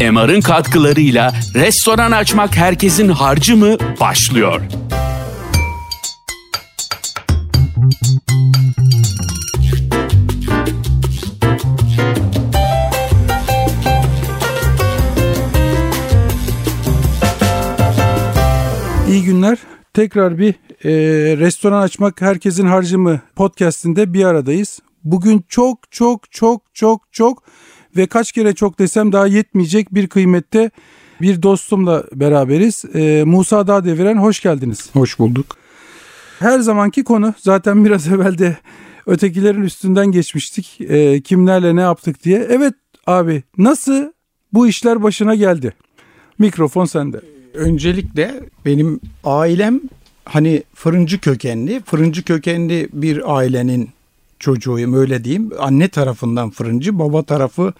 MR'ın katkılarıyla restoran açmak herkesin harcı mı başlıyor. İyi günler. Tekrar bir e, restoran açmak herkesin harcı mı podcastinde bir aradayız. Bugün çok çok çok çok çok ve kaç kere çok desem daha yetmeyecek bir kıymette bir dostumla beraberiz. E, Musa Dağdeviren hoş geldiniz. Hoş bulduk. Her zamanki konu zaten biraz evvel de ötekilerin üstünden geçmiştik. E, kimlerle ne yaptık diye. Evet abi nasıl bu işler başına geldi? Mikrofon sende. Öncelikle benim ailem hani fırıncı kökenli, fırıncı kökenli bir ailenin çocuğuyum öyle diyeyim. Anne tarafından fırıncı, baba tarafı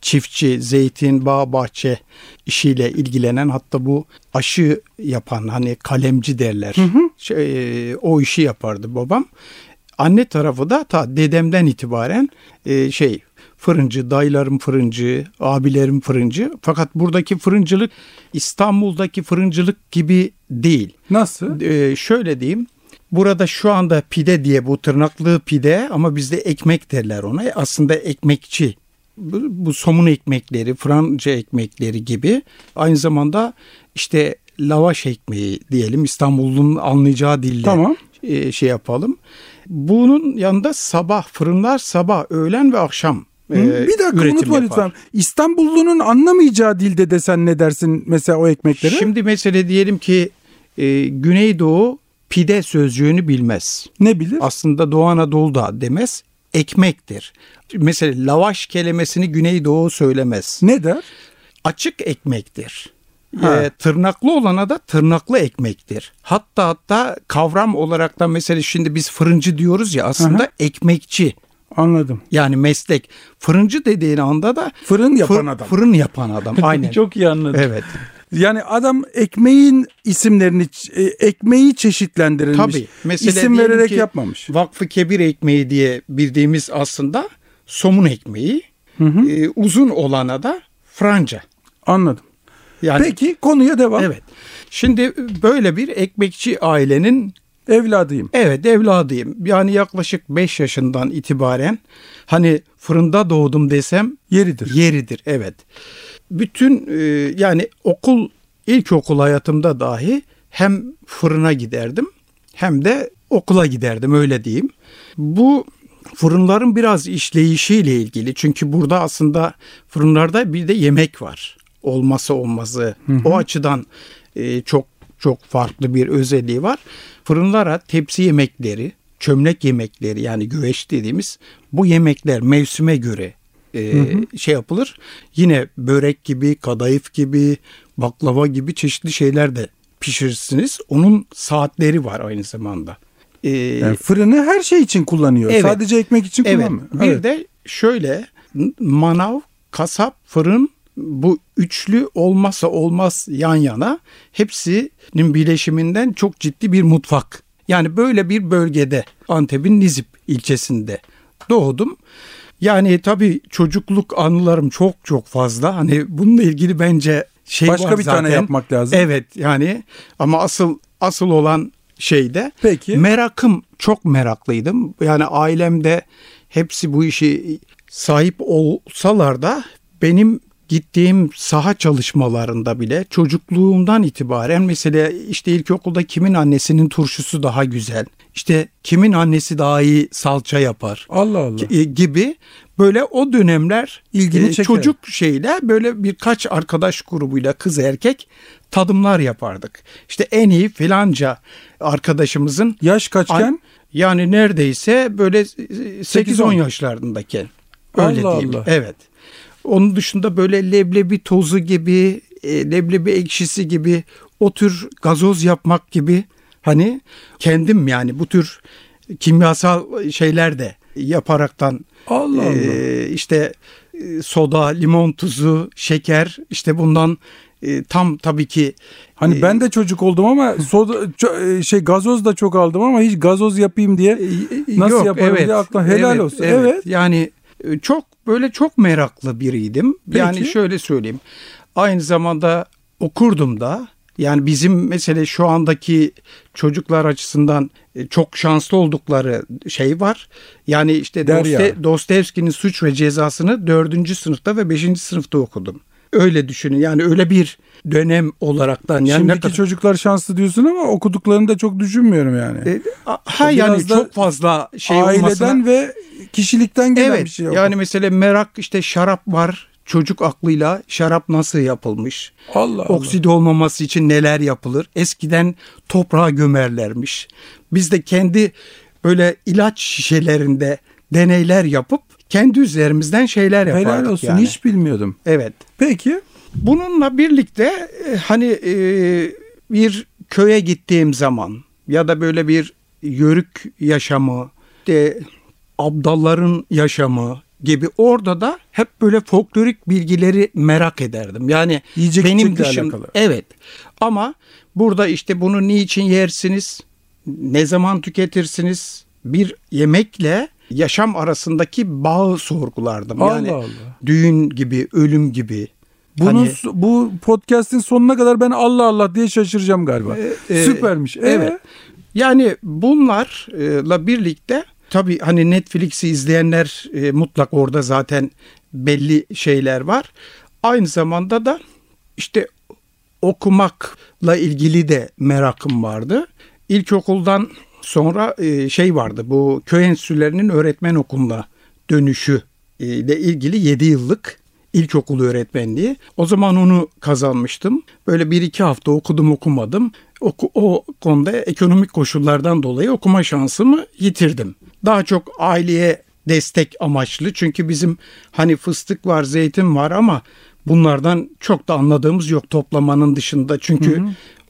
çiftçi, zeytin, bağ, bahçe işiyle ilgilenen hatta bu aşı yapan hani kalemci derler. Hı hı. Şey, o işi yapardı babam. Anne tarafı da ta dedemden itibaren e, şey fırıncı, dayılarım fırıncı, abilerim fırıncı. Fakat buradaki fırıncılık İstanbul'daki fırıncılık gibi değil. Nasıl? Ee, şöyle diyeyim. Burada şu anda pide diye bu tırnaklı pide ama bizde ekmek derler ona. Aslında ekmekçi. Bu, bu somun ekmekleri, Franca ekmekleri gibi. Aynı zamanda işte lavaş ekmeği diyelim İstanbul'un anlayacağı dille tamam. e, şey yapalım. Bunun yanında sabah fırınlar sabah, öğlen ve akşam? E, bir dakika unutma yapar. lütfen. İstanbullunun anlamayacağı dilde desen ne dersin mesela o ekmekleri? Şimdi mesele diyelim ki e, Güneydoğu pide sözcüğünü bilmez. Ne bilir? Aslında Doğu Anadolu'da demez. Ekmektir. Mesela lavaş kelimesini Güneydoğu söylemez. Ne der? Açık ekmektir. E, tırnaklı olana da tırnaklı ekmektir. Hatta hatta kavram olarak da mesela şimdi biz fırıncı diyoruz ya aslında Aha. ekmekçi. Anladım. Yani meslek. Fırıncı dediğin anda da fırın yapan fır, adam. Fırın yapan adam. Aynen. Çok iyi anladım. Evet. Yani adam ekmeğin isimlerini e, ekmeği çeşitlendirilmiş. Tabii. Mesela isim vererek yapmamış. Vakfı Kebir ekmeği diye bildiğimiz aslında somun ekmeği. Hı hı. E, uzun olana da franca. Anladım. Yani, Peki konuya devam. Evet. Şimdi böyle bir ekmekçi ailenin Evladıyım. Evet evladıyım. Yani yaklaşık 5 yaşından itibaren hani fırında doğdum desem yeridir. Yeridir evet. Bütün e, yani okul ilkokul hayatımda dahi hem fırına giderdim hem de okula giderdim öyle diyeyim. Bu fırınların biraz işleyişiyle ilgili çünkü burada aslında fırınlarda bir de yemek var. Olması olmazı. Hı hı. O açıdan e, çok çok farklı bir özelliği var. Fırınlara tepsi yemekleri, çömlek yemekleri yani güveç dediğimiz bu yemekler mevsime göre e, hı hı. şey yapılır. Yine börek gibi, kadayıf gibi, baklava gibi çeşitli şeyler de pişirirsiniz. Onun saatleri var aynı zamanda. Ee, yani fırını her şey için kullanıyor. Evet, Sadece ekmek için evet, kullanmıyor. Bir evet. de şöyle manav, kasap, fırın bu üçlü olmazsa olmaz yan yana hepsinin bileşiminden çok ciddi bir mutfak. Yani böyle bir bölgede Antep'in Nizip ilçesinde doğdum. Yani tabii çocukluk anılarım çok çok fazla. Hani bununla ilgili bence şey Başka var bir zaten. tane yapmak lazım. Evet yani ama asıl asıl olan şeyde Peki. merakım çok meraklıydım. Yani ailemde hepsi bu işi sahip olsalar da benim gittiğim saha çalışmalarında bile çocukluğumdan itibaren mesela işte ilkokulda kimin annesinin turşusu daha güzel, işte kimin annesi daha iyi salça yapar. Allah Allah. E, gibi böyle o dönemler ilgini e, çocuk şeyle böyle birkaç arkadaş grubuyla kız erkek tadımlar yapardık. İşte en iyi filanca arkadaşımızın yaş kaçken an, yani neredeyse böyle 8-10 yaşlarındaki. Öyle Allah diyeyim. Allah. Evet. Onun dışında böyle leblebi tozu gibi, e, leblebi ekşisi gibi o tür gazoz yapmak gibi hani kendim yani bu tür kimyasal şeyler de yaparaktan Allah Allah. E, işte e, soda, limon tuzu, şeker işte bundan e, tam tabii ki Hani ben de çocuk oldum ama soda e, şey gazoz da çok aldım ama hiç gazoz yapayım diye nasıl Yok, yaparım evet, diye aklıma helal evet, olsun. Evet. evet. Yani çok böyle çok meraklı biriydim. Peki. Yani şöyle söyleyeyim. Aynı zamanda okurdum da. Yani bizim mesele şu andaki çocuklar açısından e, çok şanslı oldukları şey var. Yani işte. Doste, Dostoyevski'nin Suç ve Cezası'nı dördüncü sınıfta ve beşinci sınıfta okudum. Öyle düşünün yani öyle bir dönem olaraktan. Yani Şimdiki kadar- çocuklar şanslı diyorsun ama okuduklarını da çok düşünmüyorum yani. E, ha Biraz yani çok fazla şey Aileden olmasına. ve kişilikten gelen Evet bir şey. yok. yani mesela merak işte şarap var çocuk aklıyla şarap nasıl yapılmış? Allah Allah. Okside olmaması için neler yapılır? Eskiden toprağa gömerlermiş. Biz de kendi böyle ilaç şişelerinde deneyler yapıp kendi üzerimizden şeyler yapardık Helal olsun yani. hiç bilmiyordum. Evet. Peki Bununla birlikte e, hani e, bir köye gittiğim zaman ya da böyle bir yörük yaşamı, de abdalların yaşamı gibi orada da hep böyle folklorik bilgileri merak ederdim. Yani Yiyecek benim dışım alakalı. evet. Ama burada işte bunu niçin yersiniz? Ne zaman tüketirsiniz? Bir yemekle yaşam arasındaki bağı sorgulardım. Allah yani Allah. düğün gibi, ölüm gibi. bunun Hani- bu podcast'in sonuna kadar ben Allah Allah diye şaşıracağım galiba. e, Süpermiş. Ee? Evet. Yani bunlarla birlikte tabii hani Netflix'i izleyenler e, mutlak orada zaten belli şeyler var. Aynı zamanda da işte okumakla ilgili de merakım vardı. İlkokuldan sonra e, şey vardı bu köy enstitülerinin öğretmen okuluna dönüşü e, ile ilgili 7 yıllık ilkokul öğretmenliği. O zaman onu kazanmıştım. Böyle bir iki hafta okudum okumadım. Oku, o konuda ekonomik koşullardan dolayı okuma şansımı yitirdim. Daha çok aileye destek amaçlı. Çünkü bizim hani fıstık var, zeytin var ama bunlardan çok da anladığımız yok toplamanın dışında. Çünkü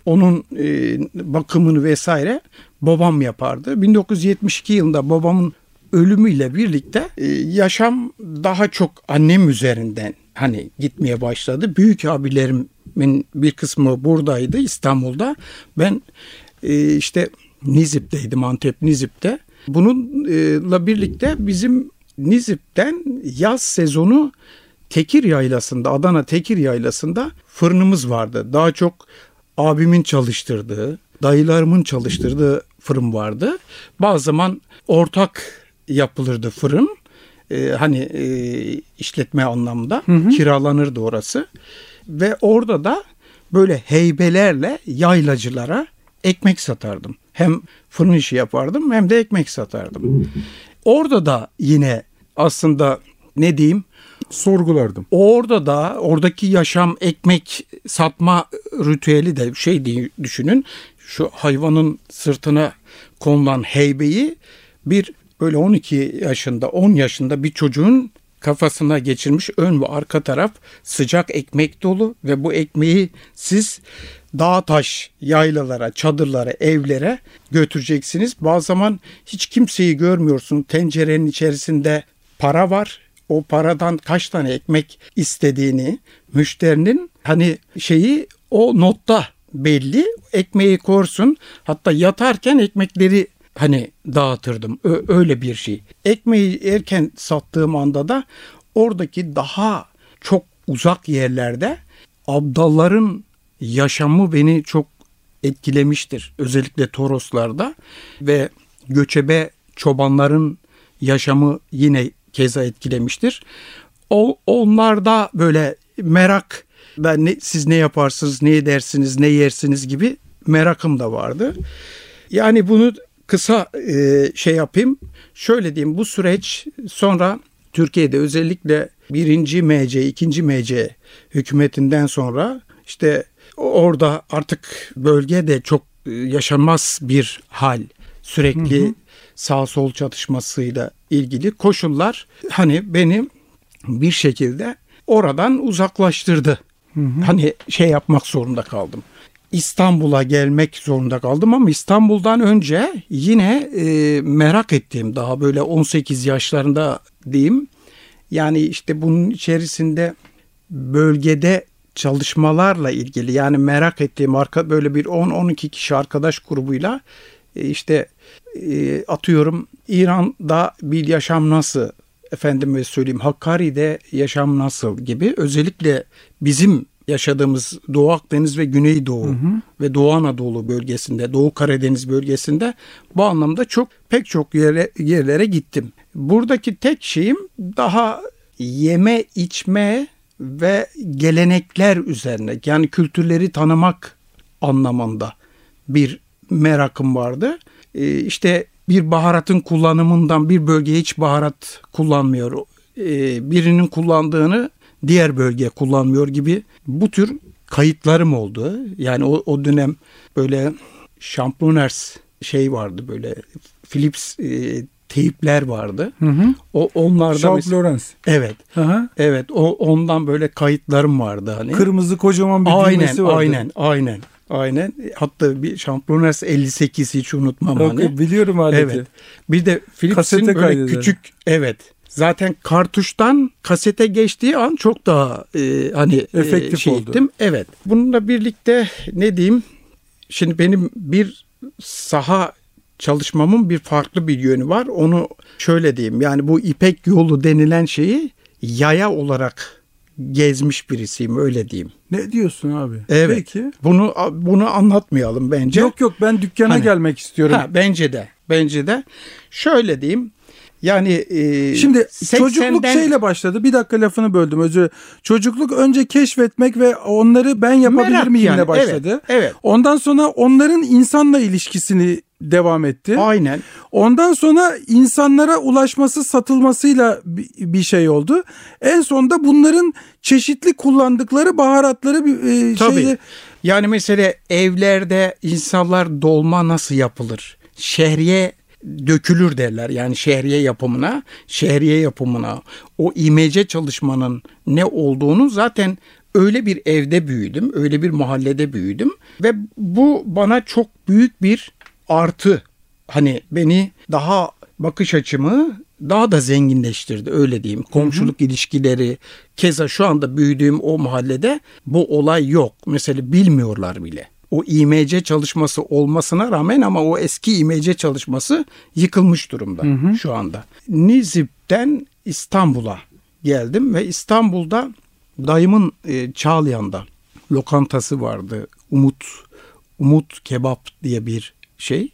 onun e, bakımını vesaire babam yapardı. 1972 yılında babamın ölümüyle birlikte e, yaşam daha çok annem üzerinden hani gitmeye başladı. Büyük abilerimin bir kısmı buradaydı İstanbul'da. Ben e, işte Nizip'teydim Antep Nizip'te. Bununla birlikte bizim Nizip'ten yaz sezonu Tekir Yaylası'nda Adana Tekir Yaylası'nda fırınımız vardı. Daha çok abimin çalıştırdığı, dayılarımın çalıştırdığı fırın vardı. Bazı zaman ortak yapılırdı fırın. Ee, hani e, işletme anlamda kiralanırdı orası. Ve orada da böyle heybelerle yaylacılara ekmek satardım. Hem fırın işi yapardım hem de ekmek satardım. Orada da yine aslında ne diyeyim Sorgulardım. Orada da oradaki yaşam ekmek satma ritüeli de şey diye düşünün. Şu hayvanın sırtına konulan heybeyi bir böyle 12 yaşında 10 yaşında bir çocuğun kafasına geçirmiş ön ve arka taraf sıcak ekmek dolu ve bu ekmeği siz dağ taş yaylalara, çadırlara, evlere götüreceksiniz. Bazı zaman hiç kimseyi görmüyorsun. Tencerenin içerisinde para var o paradan kaç tane ekmek istediğini müşterinin hani şeyi o notta belli. Ekmeği korsun. Hatta yatarken ekmekleri hani dağıtırdım. Ö- öyle bir şey. Ekmeği erken sattığım anda da oradaki daha çok uzak yerlerde abdalların yaşamı beni çok etkilemiştir. Özellikle Toroslarda ve göçebe çobanların yaşamı yine keza etkilemiştir. O, onlarda böyle merak ben ne, siz ne yaparsınız, ne edersiniz, ne yersiniz gibi merakım da vardı. Yani bunu kısa e, şey yapayım. Şöyle diyeyim bu süreç sonra Türkiye'de özellikle birinci MC, ikinci MC hükümetinden sonra işte orada artık bölgede çok e, yaşanmaz bir hal. Sürekli sağ sol çatışmasıyla ilgili koşullar hani beni bir şekilde oradan uzaklaştırdı. Hani şey yapmak zorunda kaldım. İstanbul'a gelmek zorunda kaldım ama İstanbul'dan önce yine e, merak ettiğim daha böyle 18 yaşlarında diyeyim. Yani işte bunun içerisinde bölgede çalışmalarla ilgili yani merak ettiğim arka böyle bir 10-12 kişi arkadaş grubuyla e, işte e, atıyorum İran'da bir yaşam nasıl efendime söyleyeyim Hakkari'de yaşam nasıl gibi özellikle bizim yaşadığımız Doğu Akdeniz ve Güneydoğu ve Doğu Anadolu bölgesinde, Doğu Karadeniz bölgesinde bu anlamda çok pek çok yere, yerlere gittim. Buradaki tek şeyim daha yeme, içme ve gelenekler üzerine yani kültürleri tanımak anlamında bir merakım vardı. Ee, işte bir baharatın kullanımından bir bölge hiç baharat kullanmıyor. Ee, birinin kullandığını diğer bölge kullanmıyor gibi bu tür kayıtlarım oldu. Yani o, o dönem böyle Champloners şey vardı böyle Philips e, teyipler vardı. Hı hı. O onlarda Charles Lawrence. Evet. Hı hı. Evet. O ondan böyle kayıtlarım vardı hani. Kırmızı kocaman bir aynen, düğmesi vardı. aynen, aynen. Aynen. Hatta bir Champloners 58 hiç unutmam Okey, hani. biliyorum aleti. Evet. Bir de Philips'in böyle kaydeder. küçük evet. Zaten kartuştan kasete geçtiği an çok daha e, hani Efektif e, şey oldu. ettim. Evet. Bununla birlikte ne diyeyim? Şimdi benim bir saha çalışmamın bir farklı bir yönü var. Onu şöyle diyeyim. Yani bu İpek yolu denilen şeyi yaya olarak gezmiş birisiyim öyle diyeyim. Ne diyorsun abi? Evet. Peki. Bunu bunu anlatmayalım bence. Yok yok ben dükkana Hani- gelmek istiyorum. Ha, bence de. Bence de. Şöyle diyeyim. Yani e, Şimdi 80'den çocukluk şeyle başladı. Bir dakika lafını böldüm özür. Çocukluk önce keşfetmek ve onları ben yapabilir Merak miyimle yani, başladı. evet, evet. Ondan sonra onların insanla ilişkisini devam etti. aynen Ondan sonra insanlara ulaşması satılmasıyla bi- bir şey oldu. En sonda bunların çeşitli kullandıkları baharatları bir e, tabii. şeyde Yani mesela evlerde insanlar dolma nasıl yapılır? Şehriye dökülür derler. Yani şehriye yapımına, şehriye yapımına, o imece çalışmanın ne olduğunu zaten öyle bir evde büyüdüm, öyle bir mahallede büyüdüm ve bu bana çok büyük bir artı. Hani beni daha bakış açımı daha da zenginleştirdi öyle diyeyim. Komşuluk ilişkileri keza şu anda büyüdüğüm o mahallede bu olay yok. Mesela bilmiyorlar bile. O IMC çalışması olmasına rağmen ama o eski IMC çalışması yıkılmış durumda şu anda. Nizip'ten İstanbul'a geldim ve İstanbul'da dayımın e, Çağlayan'da lokantası vardı. Umut Umut Kebap diye bir şey.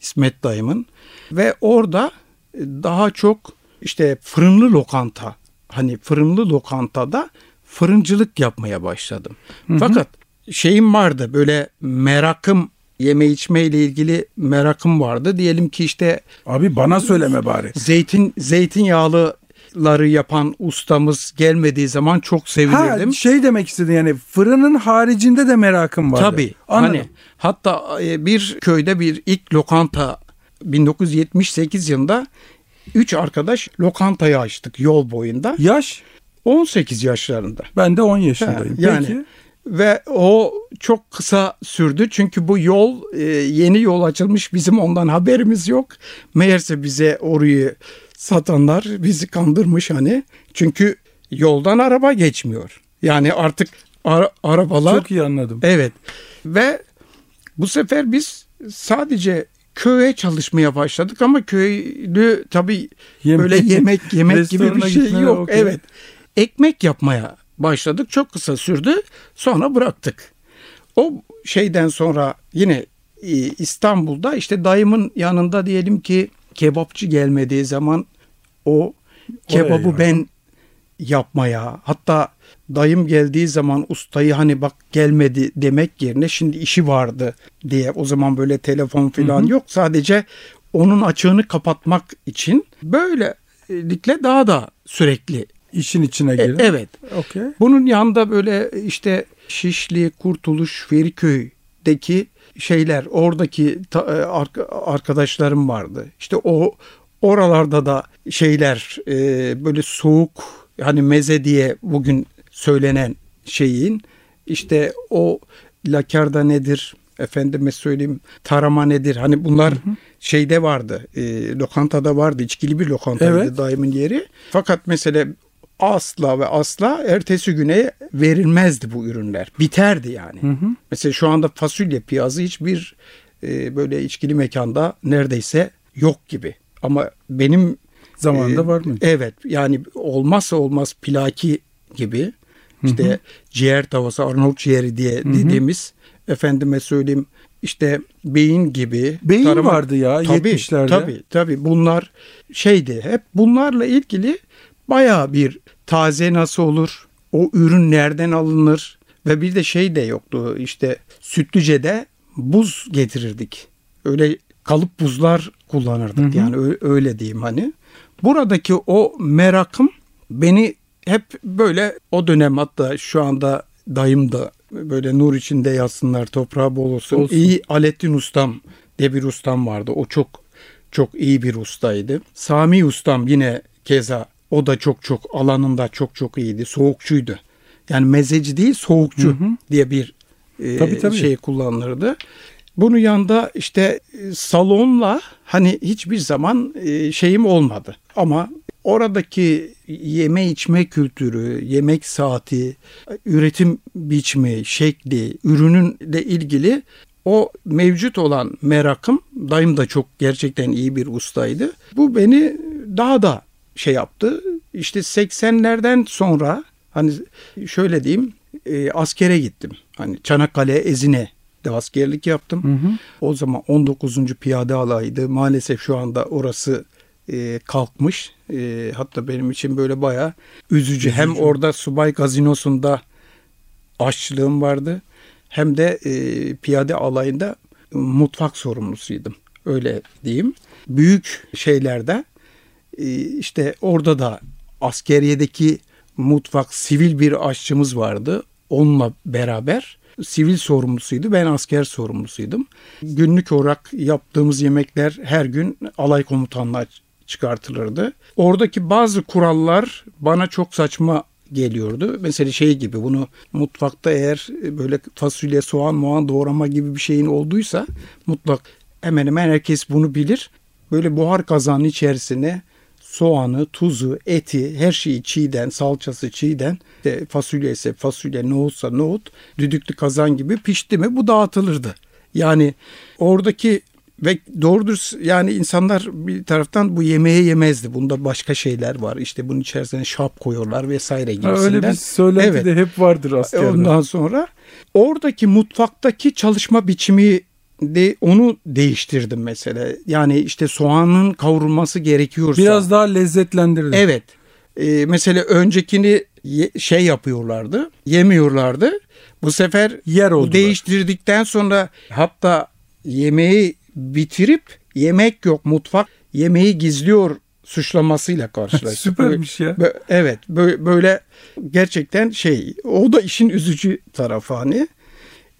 İsmet dayımın ve orada e, daha çok işte fırınlı lokanta hani fırınlı lokantada fırıncılık yapmaya başladım. Fakat şeyim vardı böyle merakım yeme içme ile ilgili merakım vardı. Diyelim ki işte abi bana söyleme bari. zeytin zeytinyağlıları yapan ustamız gelmediği zaman çok Ha sevinirdim. şey demek istedin yani fırının haricinde de merakım vardı. Tabii. Anladım. Hani hatta e, bir köyde bir ilk lokanta 1978 yılında üç arkadaş lokantayı açtık yol boyunda. Yaş 18 yaşlarında. ben de 10 Ha, yaşındayım. yani Peki. Ve o çok kısa sürdü çünkü bu yol e, yeni yol açılmış bizim ondan haberimiz yok. Meğerse bize orayı satanlar bizi kandırmış hani. Çünkü yoldan araba geçmiyor. Yani artık ara- arabalar Çok iyi anladım. Evet. Ve bu sefer biz sadece köye çalışmaya başladık ama köylü tabii Yemek- böyle yemek yemek gibi bir şey yok. okey. Evet. Ekmek yapmaya başladık. Çok kısa sürdü. Sonra bıraktık. O şeyden sonra yine e, İstanbul'da işte dayımın yanında diyelim ki kebapçı gelmediği zaman o kebabı yani. ben yapmaya hatta dayım geldiği zaman ustayı hani bak gelmedi demek yerine şimdi işi vardı diye o zaman böyle telefon falan yok sadece onun açığını kapatmak için böylelikle daha da sürekli İşin içine E, girin. evet Okey. bunun yanında böyle işte Şişli, Kurtuluş, Feriköy'deki şeyler, oradaki ta- e, arka- arkadaşlarım vardı. İşte o oralarda da şeyler e, böyle soğuk hani meze diye bugün söylenen şeyin işte o lakarda nedir efendime söyleyeyim tarama nedir hani bunlar şeyde vardı e, lokantada vardı içkili bir lokantaydı Evet. daimin yeri fakat mesela asla ve asla ertesi güne verilmezdi bu ürünler. Biterdi yani. Mesela şu anda fasulye piyazı hiçbir e, böyle içkili mekanda neredeyse yok gibi. Ama benim Zamanında e, var mı? Evet yani olmazsa olmaz plaki gibi işte ciğer tavası Arnavut ciğeri diye dediğimiz efendime söyleyeyim işte beyin gibi. Beyin tarama- vardı ya Tabii, 70'lerde. Tabii tabii bunlar şeydi hep bunlarla ilgili baya bir taze nasıl olur? O ürün nereden alınır? Ve bir de şey de yoktu işte Sütlüce'de buz getirirdik. Öyle kalıp buzlar kullanırdık yani ö- öyle diyeyim hani. Buradaki o merakım beni hep böyle o dönem hatta şu anda dayım da böyle nur içinde yatsınlar toprağı bol olsun. Olsun. İyi Alettin Ustam diye bir ustam vardı. O çok çok iyi bir ustaydı. Sami Ustam yine keza o da çok çok alanında çok çok iyiydi. Soğukçuydu. Yani mezeci değil soğukçu diye bir e, Tabii, tabii. şey kullanılırdı. Bunun yanında işte e, salonla hani hiçbir zaman e, şeyim olmadı. Ama oradaki yeme içme kültürü, yemek saati, üretim biçimi, şekli, ürününle ilgili o mevcut olan merakım, dayım da çok gerçekten iyi bir ustaydı. Bu beni daha da şey yaptı. İşte 80'lerden sonra hani şöyle diyeyim e, askere gittim. Hani Çanakkale Ezine de askerlik yaptım. O zaman 19. Piyade Alayı'ydı. Maalesef şu anda orası e, kalkmış. E, hatta benim için böyle bayağı üzücü. Hem orada subay gazinosunda aşçılığım vardı. Hem de e, piyade alayında mutfak sorumlusuydum. Öyle diyeyim. Büyük şeylerde işte orada da askeriyedeki mutfak sivil bir aşçımız vardı. Onunla beraber sivil sorumlusuydu. Ben asker sorumlusuydum. Günlük olarak yaptığımız yemekler her gün alay komutanlığa çıkartılırdı. Oradaki bazı kurallar bana çok saçma geliyordu. Mesela şey gibi bunu mutfakta eğer böyle fasulye, soğan, muğan doğrama gibi bir şeyin olduysa mutlak hemen hemen herkes bunu bilir. Böyle buhar kazanın içerisine soğanı, tuzu, eti, her şeyi çiğden, salçası çiğden, işte fasulye ise fasulye, nohutsa nohut, düdüklü kazan gibi pişti mi bu dağıtılırdı. Yani oradaki ve doğrudur yani insanlar bir taraftan bu yemeği yemezdi. Bunda başka şeyler var. İşte bunun içerisine şap koyuyorlar vesaire Ha, gibisinden. öyle bir söylenti Evet. de hep vardır askerde. Ondan sonra oradaki mutfaktaki çalışma biçimi de onu değiştirdim mesela. Yani işte soğanın kavrulması gerekiyorsa. Biraz daha lezzetlendirdi. Evet. Ee, mesela öncekini ye- şey yapıyorlardı. Yemiyorlardı. Bu sefer Yer oldular. değiştirdikten sonra hatta yemeği bitirip yemek yok mutfak yemeği gizliyor suçlamasıyla karşılaştık. Süpermiş ya. Evet bö- böyle gerçekten şey o da işin üzücü tarafı hani.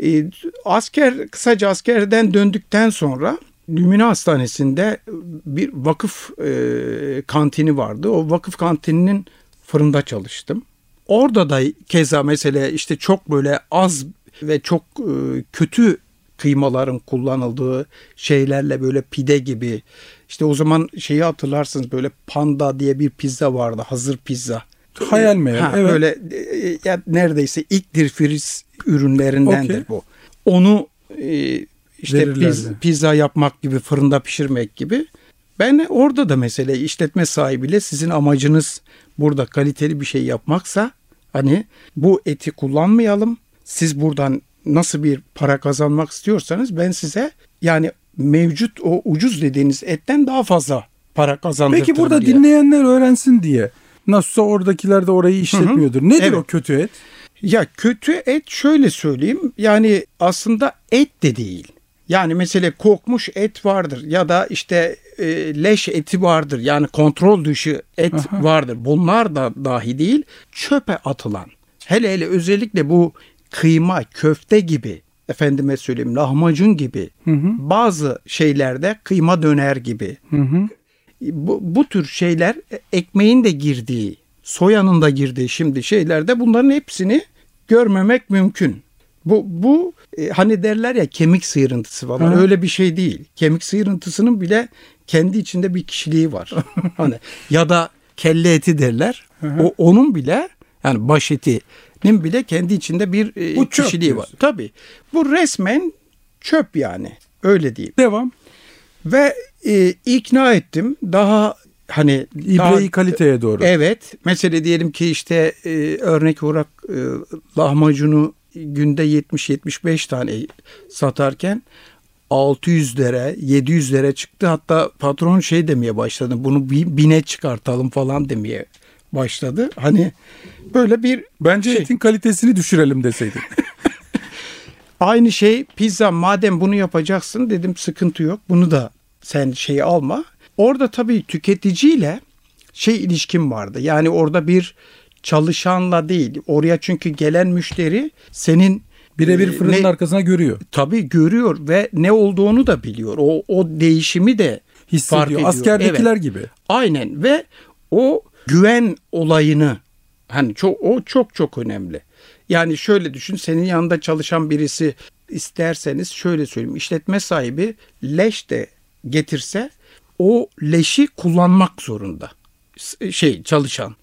Ee, asker kısaca askerden döndükten sonra Lümine Hastanesi'nde bir vakıf e, kantini vardı. O vakıf kantininin fırında çalıştım. Orada da keza mesela işte çok böyle az ve çok e, kötü kıymaların kullanıldığı şeylerle böyle pide gibi işte o zaman şeyi hatırlarsınız böyle panda diye bir pizza vardı hazır pizza. Hayal meyal, Ha, evet. Böyle e, ya neredeyse ilk dirfiriz ürünlerindendir Okey. bu. Onu e, işte Verirlerdi. piz, pizza yapmak gibi fırında pişirmek gibi. Ben orada da mesela işletme sahibiyle sizin amacınız burada kaliteli bir şey yapmaksa hani bu eti kullanmayalım. Siz buradan nasıl bir para kazanmak istiyorsanız ben size yani mevcut o ucuz dediğiniz etten daha fazla para kazandırtırım Peki burada diye. dinleyenler öğrensin diye. Nasılsa oradakiler de orayı işletmiyordur. Nedir Evet. o kötü et? Ya kötü et şöyle söyleyeyim yani aslında et de değil. Yani mesela kokmuş et vardır ya da işte e, leş eti vardır yani kontrol dışı et vardır. Bunlar da dahi değil çöpe atılan. Hele hele özellikle bu kıyma, köfte gibi efendime söyleyeyim lahmacun gibi bazı şeylerde kıyma döner gibi bu, bu tür şeyler e, ekmeğin de girdiği, soyanın da girdiği şimdi şeylerde bunların hepsini görmemek mümkün. Bu bu e, hani derler ya kemik sıyırıntısı falan Hı. öyle bir şey değil. Kemik sıyırıntısının bile kendi içinde bir kişiliği var. hani ya da kelle eti derler. O onun bile yani baş etinin bile kendi içinde bir e, Bu çöp kişiliği var. Tabii. Bu resmen çöp yani. Öyle diyeyim. Devam. Ve e, ikna ettim. Daha hani İbreyi kaliteye doğru. Evet. Mesela diyelim ki işte e, örnek olarak e, lahmacunu günde 70-75 tane satarken 600 lira 700 lira çıktı. Hatta patron şey demeye başladı. Bunu bi- bine çıkartalım falan demeye başladı. Hani böyle bir Bence şey. etin kalitesini düşürelim deseydin. Aynı şey pizza madem bunu yapacaksın dedim sıkıntı yok. Bunu da sen şey alma. Orada tabii tüketiciyle şey ilişkim vardı. Yani orada bir çalışanla değil. Oraya çünkü gelen müşteri senin Birebir e, fırının ne- arkasına görüyor. tabii görüyor ve ne olduğunu da biliyor. O o değişimi de fark Hissediyor. ediyor. Askerdekiler Evet. gibi. Aynen ve o güven olayını hani çok o çok çok önemli. Yani şöyle düşün senin yanında çalışan birisi isterseniz şöyle söyleyeyim işletme sahibi leş de getirse o leşi kullanmak zorunda. S- Şey çalışan.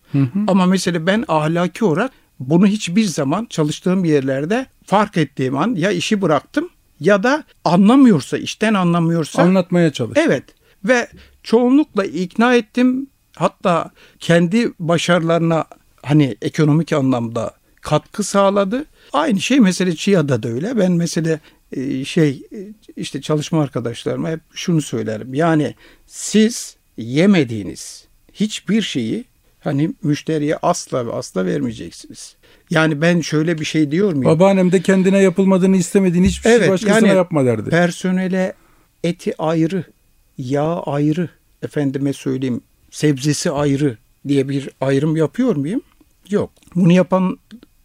Ama mesela ben ahlaki olarak bunu hiçbir zaman çalıştığım yerlerde fark ettiğim an ya işi bıraktım ya da anlamıyorsa işten anlamıyorsa Anlatmaya çalış. Evet ve çoğunlukla ikna ettim. Hatta kendi başarılarına hani ekonomik anlamda katkı sağladı. Aynı şey mesela Çiğa'da da öyle. Ben mesela e, şey e, işte çalışma arkadaşlarıma hep şunu söylerim. Yani siz yemediğiniz hiçbir şeyi hani müşteriye asla ve asla vermeyeceksiniz. Yani ben şöyle bir şey diyor muyum? Babaannem de kendine yapılmadığını istemediğin hiçbir şey başkasına yapma derdi. Personele eti ayrı, yağ ayrı, efendime söyleyeyim sebzesi ayrı diye bir ayrım yapıyor muyum? Yok. Bunu yapan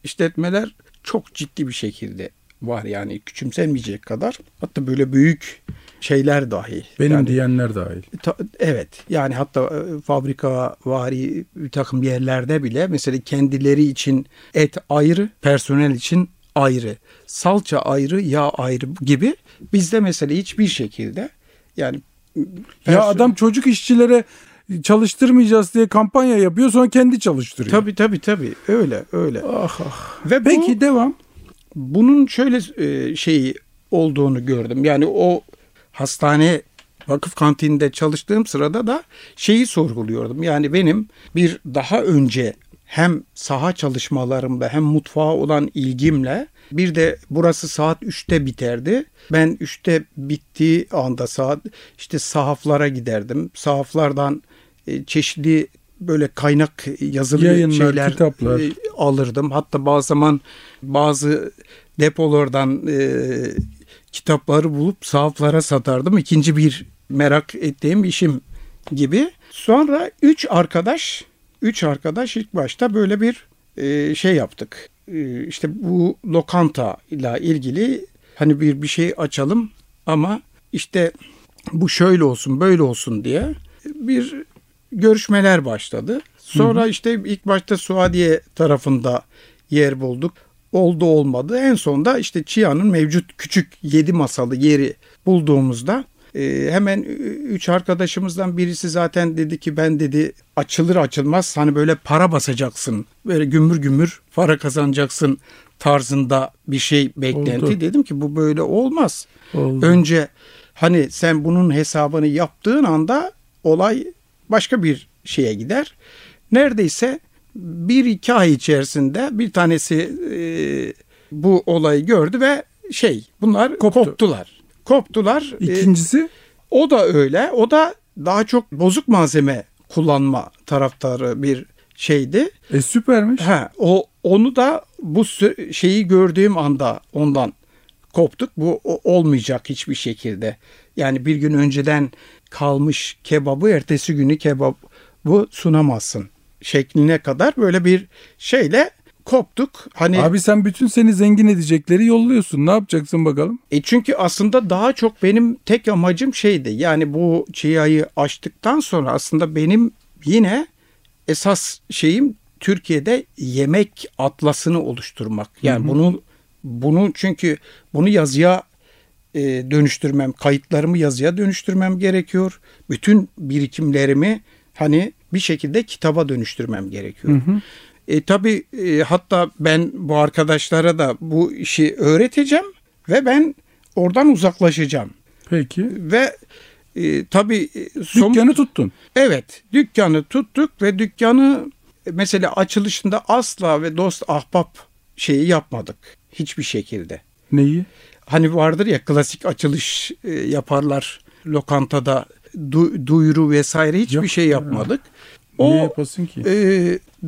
işletmeler çok ciddi bir şekilde var yani küçümsenmeyecek kadar. Hatta böyle büyük şeyler dahi. Benim yani, diyenler dahil. Ta- evet yani hatta e, fabrika vari bir takım yerlerde bile mesela kendileri için et ayrı, personel için ayrı, salça ayrı, yağ ayrı gibi bizde mesela hiçbir şekilde yani Ya perso- adam çocuk işçilere çalıştırmayacağız diye kampanya yapıyor sonra kendi çalıştırıyor. tabii tabii tabii öyle öyle. Ah, ah. Ve bu- Peki devam. Bunun şöyle e, şeyi olduğunu gördüm. Yani o hastane vakıf kantininde çalıştığım sırada da şeyi sorguluyordum. Yani benim bir daha önce hem saha çalışmalarımda hem mutfağa olan ilgimle bir de burası saat 3'te biterdi. Ben 3'te bittiği anda saat işte sahaflara giderdim. Sahaflardan e, çeşitli böyle kaynak yazılı Yayınlar, şeyler kitaplar. e, alırdım. Hatta bazı zaman bazı depolardan e, kitapları bulup sahaflara satardım. İkinci bir merak ettiğim işim gibi. Sonra üç arkadaş, üç arkadaş ilk başta böyle bir e, şey yaptık. E, işte bu lokanta ile ilgili hani bir bir şey açalım ama işte bu şöyle olsun böyle olsun diye bir görüşmeler başladı. Sonra işte ilk başta Suadiye tarafında yer bulduk. Oldu olmadı. En sonunda işte Çia'nın mevcut küçük 7 masalı yeri bulduğumuzda e, hemen üç arkadaşımızdan birisi zaten dedi ki ben dedi açılır açılmaz hani böyle para basacaksın. Böyle gümbür gümbür para kazanacaksın tarzında bir şey beklenti. Oldu. Dedim ki bu böyle olmaz. Oldu. Önce hani sen bunun hesabını yaptığın anda olay başka bir şeye gider. Neredeyse bir iki ay içerisinde bir tanesi e, bu olayı gördü ve şey bunlar Koptu. koptular. Koptular. E, İkincisi o da öyle. O da daha çok bozuk malzeme kullanma taraftarı bir şeydi. e, süpermiş. Ha, o onu da bu şeyi gördüğüm anda ondan koptuk. Bu olmayacak hiçbir şekilde. Yani bir gün önceden kalmış kebabı ertesi günü kebap bu sunamazsın şekline kadar böyle bir şeyle koptuk. Hani Abi sen bütün seni zengin edecekleri yolluyorsun. Ne yapacaksın bakalım? e çünkü aslında daha çok benim tek amacım şeydi. Yani bu çiğayı açtıktan sonra aslında benim yine esas şeyim Türkiye'de yemek atlasını oluşturmak. Yani bunu bunu çünkü bunu yazıya e, dönüştürmem, kayıtlarımı yazıya dönüştürmem gerekiyor. Bütün birikimlerimi hani bir şekilde kitaba dönüştürmem gerekiyor. E, tabii e, hatta ben bu arkadaşlara da bu işi öğreteceğim ve ben oradan uzaklaşacağım. Peki. Ve e, tabii e, som- Dükkanı tuttun. Evet, dükkanı tuttuk ve dükkanı mesela açılışında asla ve dost ahbap şeyi yapmadık hiçbir şekilde. Neyi? Hani vardır ya klasik açılış e, yaparlar lokantada du- duyuru vesaire hiçbir Yok, şey yapmadık. Niye O yapasın ki? e,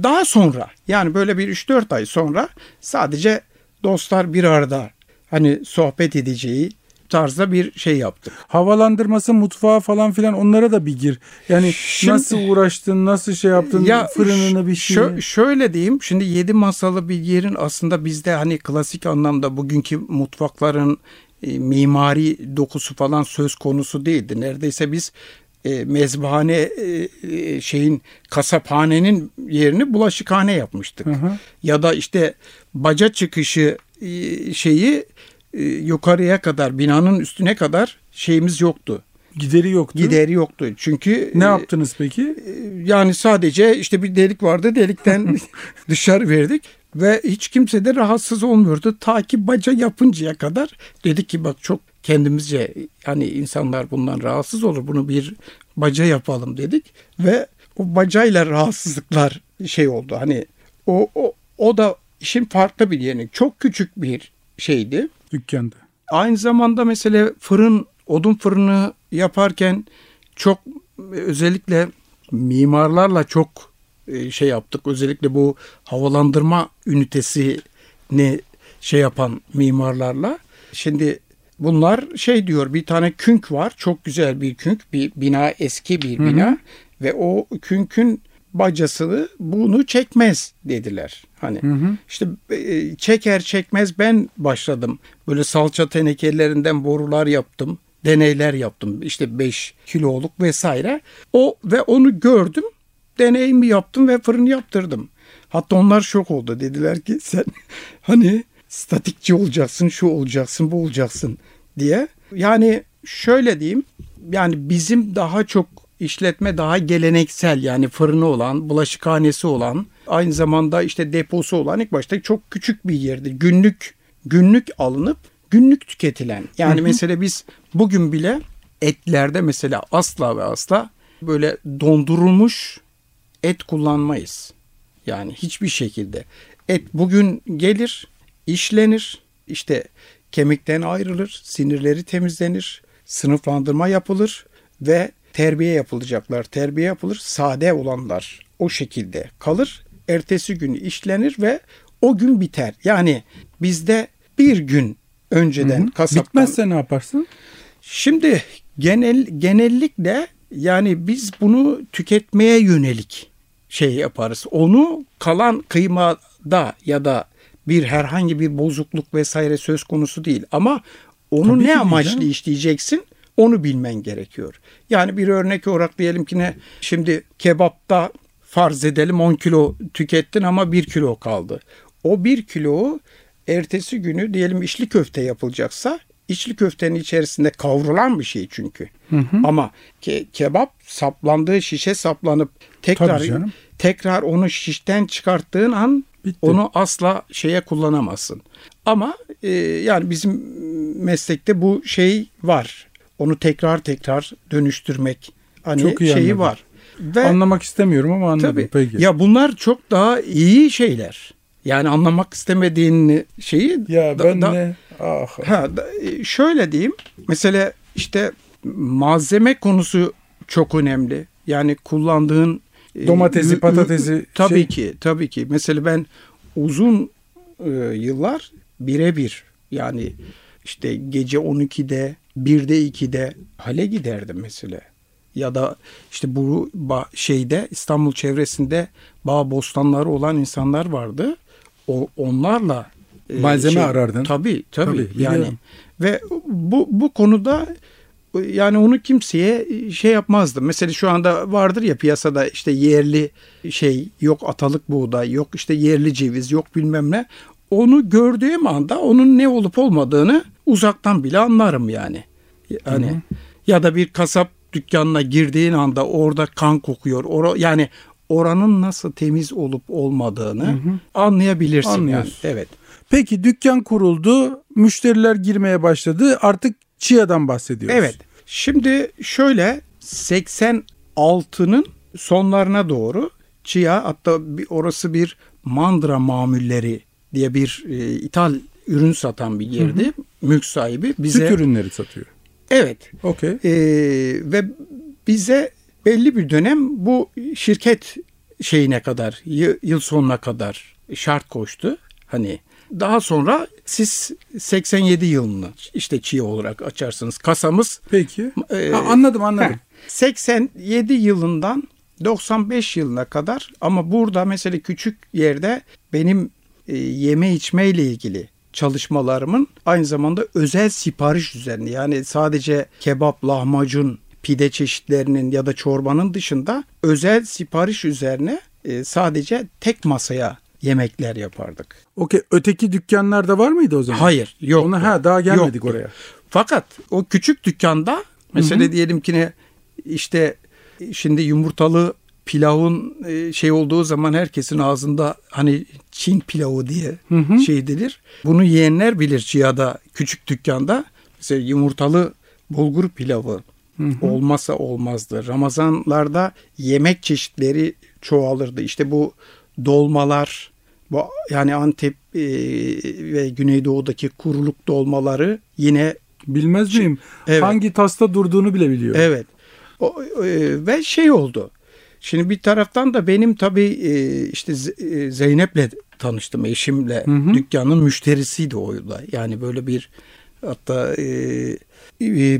daha sonra yani böyle bir 3-4 ay sonra sadece dostlar bir arada hani sohbet edeceği tarzda bir şey yaptık. Havalandırması, mutfağı falan filan onlara da bir gir. Yani Şimdi- nasıl uğraştın, nasıl şey yaptın, fırınını bir şey. şö- şöyle diyeyim şimdi yedi masalı bir yerin aslında bizde hani klasik anlamda bugünkü mutfakların e, mimari dokusu falan söz konusu değildi. Neredeyse biz e, mezbahane e, e, şeyin kasaphanenin yerini bulaşıkhane yapmıştık. Hı hı. Ya da işte baca çıkışı e, şeyi e, yukarıya kadar binanın üstüne kadar şeyimiz yoktu. Gideri yoktu. Gideri yoktu. Çünkü Ne e, yaptınız peki? yani sadece işte bir delik vardı delikten dışarı verdik ve hiç kimse de rahatsız olmuyordu ta ki baca yapıncaya kadar dedik ki bak çok kendimizce hani insanlar bundan rahatsız olur bunu bir baca yapalım dedik ve o bacayla rahatsızlıklar şey oldu hani o o, o da işin farklı bir yeri çok küçük bir şeydi Dükkanda. Aynı zamanda mesela fırın, odun fırını yaparken çok özellikle mimarlarla çok e, şey yaptık. Özellikle bu havalandırma ünitesini şey yapan mimarlarla. Şimdi bunlar şey diyor bir tane künk var. Çok güzel bir künk. Bir bina eski bir bina ve o künkün bacasını bunu çekmez dediler. Hani işte e, çeker çekmez ben başladım. Böyle salça tenekelerinden borular yaptım. Deneyler yaptım. İşte 5 kiloluk vesaire. O ve onu gördüm. Deneyimi yaptım ve fırın yaptırdım. Hatta onlar şok oldu. Dediler ki sen hani statikçi olacaksın, şu olacaksın, bu olacaksın diye. Yani şöyle diyeyim. Yani bizim daha çok işletme daha geleneksel yani fırını olan, bulaşıkhanesi olan, aynı zamanda işte deposu olan ilk başta çok küçük bir yerdi. Günlük günlük alınıp günlük tüketilen. Yani mesela biz bugün bile etlerde mesela asla ve asla böyle dondurulmuş et kullanmayız. Yani hiçbir şekilde. Et bugün gelir, işlenir, işte kemikten ayrılır, sinirleri temizlenir, sınıflandırma yapılır ve terbiye yapılacaklar. Terbiye yapılır, sade olanlar o şekilde kalır. Ertesi gün işlenir ve o gün biter. Yani bizde bir gün önceden kasaptan Bitmezse ne yaparsın? Şimdi genel genellikle yani biz bunu tüketmeye yönelik şey yaparız. Onu kalan kıymada ya da bir herhangi bir bozukluk vesaire söz konusu değil. Ama onu Tabii ne amaçlı canım. işleyeceksin onu bilmen gerekiyor. Yani bir örnek olarak diyelim ki ne şimdi kebapta farz edelim 10 kilo tükettin ama 1 kilo kaldı. O 1 kilo ertesi günü diyelim içli köfte yapılacaksa içli köftenin içerisinde kavrulan bir şey çünkü. Ama ke- kebap saplandığı şişe saplanıp tekrar tekrar onu şişten çıkarttığın an Bitti. onu asla şeye kullanamazsın. Ama e, yani bizim meslekte bu şey var. Onu tekrar tekrar dönüştürmek hani Çok iyi şeyi anladım. var. Ve Anlamak istemiyorum ama anladım. tabii Peki. ya bunlar çok daha iyi şeyler. Yani anlamak istemediğin şeyi Ya da- ben da- ne? Ah. Ha, da- e, şöyle diyeyim. Mesela işte malzeme konusu çok önemli. Yani kullandığın e, Domatesi, ü- patatesi, tabii şey- ki, tabii ki. Mesela ben uzun e, yıllar birebir yani işte gece 12'de, 1'de 2'de hale giderdim mesela. Ya da işte bu şeyde İstanbul çevresinde bağ bostanları olan insanlar vardı. O onlarla e, Malzeme arardın. Tabii tabii. Tabii, yani biliyorum. ve bu bu konuda yani onu kimseye şey yapmazdı. Mesela şu anda vardır ya piyasada işte yerli şey yok atalık buğday yok işte yerli ceviz yok bilmem ne. Onu gördüğüm anda onun ne olup olmadığını uzaktan bile anlarım yani. Hani ya da bir kasap dükkanına girdiğin anda orada kan kokuyor. Ora, yani oranın nasıl temiz olup olmadığını anlayabilirsin. Yani. Anlıyorsun. Evet. Peki dükkan kuruldu, müşteriler girmeye başladı. Artık Chia'dan bahsediyoruz. Evet. Şimdi şöyle 86'nın sonlarına doğru Chia hatta bir, orası bir mandıra mamulleri diye bir e, ithal ürün satan bir yerdi. Mülk sahibi bize Süt ürünleri satıyor. evet Okey. e, ve bize belli bir dönem bu şirket şeyine kadar yıl sonuna kadar şart koştu. Hani daha sonra siz 87 yılını işte Chia olarak açarsınız. Kasamız Peki. Ee, Ha, anladım anladım. Heh, 87 yılından 95 yılına kadar ama burada mesela küçük yerde benim e, yeme içme ile ilgili çalışmalarımın aynı zamanda özel sipariş üzerine yani sadece kebap, lahmacun, pide çeşitlerinin ya da çorbanın dışında özel sipariş üzerine e, sadece tek masaya yemekler yapardık. Okey. Öteki dükkanlarda var mıydı o zaman? Hayır, yok. Ona ha daha gelmedik Yoktu. oraya. Fakat o küçük dükkanda mesela diyelim ki ne işte şimdi yumurtalı pilavın e, şey olduğu zaman herkesin ağzında hani Çin pilavı diye şey denir. Bunu yiyenler bilir Çiğa'da küçük dükkanda mesela yumurtalı bulgur pilavı olmasa olmazdı. Ramazanlarda yemek çeşitleri çoğalırdı. İşte bu dolmalar bu yani Antep e, ve Güneydoğu'daki kuruluk dolmaları yine Bilmez miyim? Evet. Hangi tasta durduğunu bile biliyor. Evet. O, e, ve şey oldu. Şimdi bir taraftan da benim tabii e, işte e, Zeynep'le tanıştım eşimle. Dükkanın müşterisiydi o da. Yani böyle bir hatta e,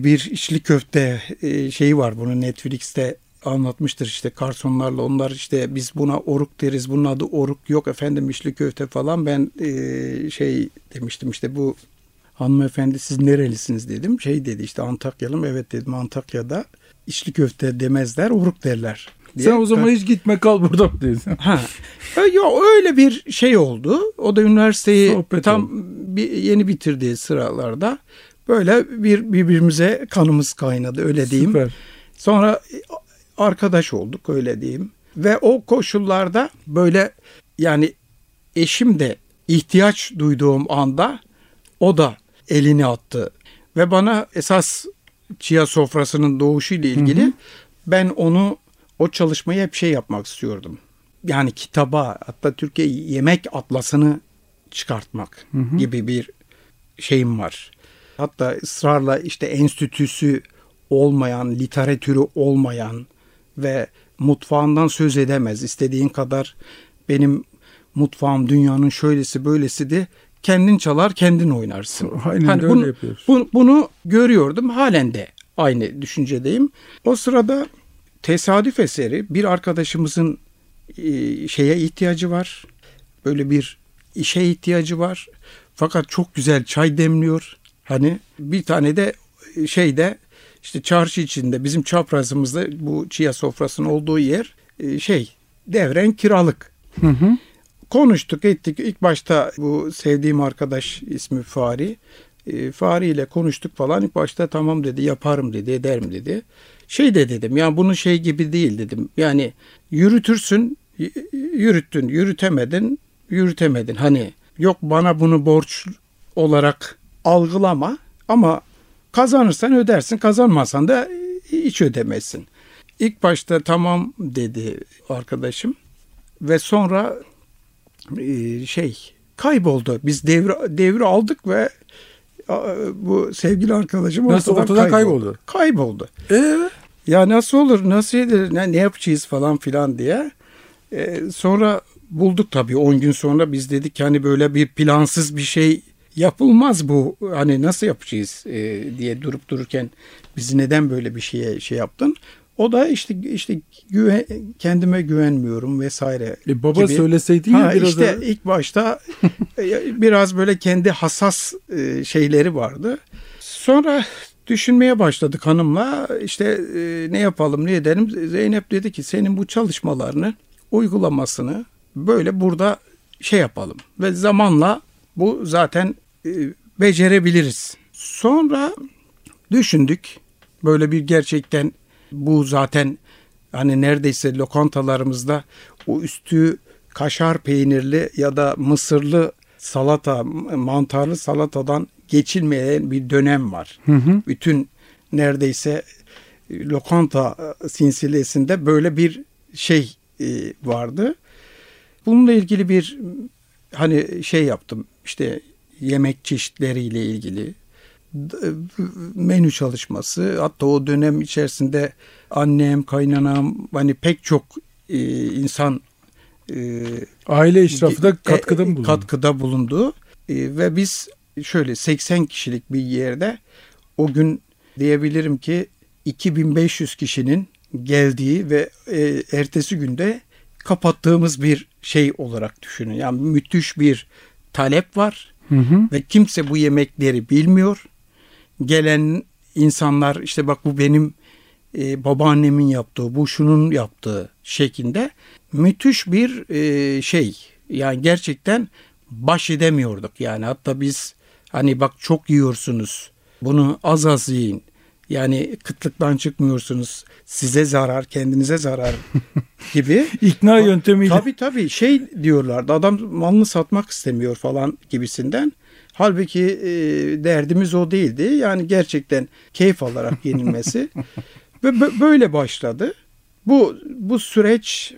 bir içli köfte şeyi var bunu Netflix'te anlatmıştır işte garsonlarla onlar işte biz buna oruk deriz bunun adı oruk yok efendim içli köfte falan ben şey demiştim işte bu hanımefendi siz nerelisiniz dedim. Şey dedi işte Antakyalım. Evet dedim Antakya'da içli köfte demezler oruk derler. Diye. Sen o zaman hiç gitme kal burada dedin? Ha. E, Ya öyle bir şey oldu. O da üniversiteyi Sohbet tam oldu. bir, yeni bitirdiği sıralarda böyle bir birbirimize kanımız kaynadı öyle diyeyim. Süper. Sonra arkadaş olduk öyle diyeyim. Ve o koşullarda böyle yani eşim de ihtiyaç duyduğum anda o da elini attı. Ve bana esas Chia sofrasının doğuşu ile ilgili ben onu o çalışmayı hep şey yapmak istiyordum. Yani kitaba hatta Türkiye Yemek Atlasını çıkartmak gibi bir şeyim var. Hatta ısrarla işte enstitüsü olmayan, literatürü olmayan ve mutfağından söz edemez. İstediğin kadar benim mutfağım dünyanın şöylesi böylesi de kendin çalar kendin oynarsın. Aynen de öyle bunu, yapıyoruz. bu- bunu görüyordum halen de aynı düşüncedeyim. O sırada tesadüf eseri bir arkadaşımızın e, şeye ihtiyacı var. Böyle bir işe ihtiyacı var. Fakat çok güzel çay demliyor. Hani bir tane de şeyde işte çarşı içinde bizim çaprazımızda bu çiğ sofrasının olduğu yer e, şey devren kiralık. Konuştuk ettik. İlk başta bu sevdiğim arkadaş ismi Fari. E, ile konuştuk falan. İlk başta tamam dedi yaparım dedi ederim dedi. Şey de dedim ya bunun şey gibi değil dedim. Yani yürütürsün yürüttün yürütemedin yürütemedin. Hani yok bana bunu borç olarak algılama ama kazanırsan ödersin kazanmazsan da hiç ödemezsin. İlk başta tamam dedi arkadaşım ve sonra e, şey kayboldu. Biz devri devri aldık ve bu sevgili arkadaşım Nasıl, ortadan kayboldu? Kayboldu. Ee, Ya nasıl olur, nasıl edilir, ne, ne yapacağız falan filan diye. E, sonra bulduk tabii 10 gün sonra biz dedik hani böyle bir plansız bir şey yapılmaz bu. Hani nasıl yapacağız e, diye durup dururken bizi neden böyle bir şeye şey yaptın? O da işte işte güven, kendime güvenmiyorum vesaire. E baba gibi. söyleseydin ya Ha, biraz işte da- ilk başta e, biraz böyle kendi hassas e, şeyleri vardı. Sonra düşünmeye başladık hanımla. İşte e, ne yapalım ne edelim. Zeynep dedi ki senin bu çalışmalarını uygulamasını böyle burada şey yapalım. Ve zamanla bu zaten becerebiliriz. Sonra düşündük. Böyle bir gerçekten bu zaten hani neredeyse lokantalarımızda o üstü kaşar peynirli ya da mısırlı salata, mantarlı salatadan geçilmeyen bir dönem var. Bütün neredeyse lokanta sinsilesinde böyle bir şey e, vardı. Bununla ilgili bir hani şey yaptım işte yemek çeşitleriyle ilgili menü çalışması hatta o dönem içerisinde annem kaynanam hani pek çok e, insan e, aile işrafı da katkıda bulundu. Katkıda bulundu e, ve biz şöyle 80 kişilik bir yerde o gün diyebilirim ki 2500 kişinin geldiği ve e, ertesi günde kapattığımız bir şey olarak düşünün. Yani müthiş bir talep var hı hı. ve kimse bu yemekleri bilmiyor. Gelen insanlar işte bak bu benim e, babaannemin yaptığı, bu şunun yaptığı şeklinde müthiş bir e, şey. Yani gerçekten baş edemiyorduk. Yani hatta biz hani bak çok yiyorsunuz. Bunu az az yiyin. Yani kıtlıktan çıkmıyorsunuz. Size zarar, kendinize zarar gibi. İkna yöntemiyle. Tabii tabii şey diyorlardı. Adam malını satmak istemiyor falan gibisinden. Halbuki e, derdimiz o değildi. Yani gerçekten keyif alarak yenilmesi. Ve böyle başladı. Bu bu süreç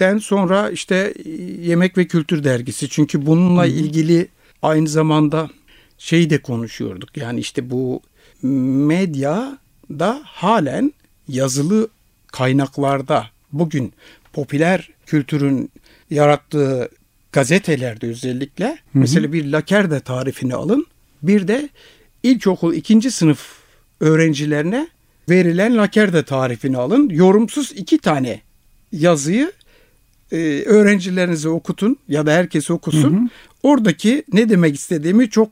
den sonra işte Yemek ve Kültür Dergisi çünkü bununla ilgili aynı zamanda şey de konuşuyorduk. Yani işte bu medya da halen yazılı kaynaklarda bugün popüler kültürün yarattığı gazetelerde özellikle hı hı. mesela bir lakerde tarifini alın. Bir de ilkokul ikinci sınıf öğrencilerine verilen lakerde tarifini alın. Yorumsuz iki tane yazıyı e, öğrencilerinize okutun ya da herkes okusun. Hı hı. Oradaki ne demek istediğimi çok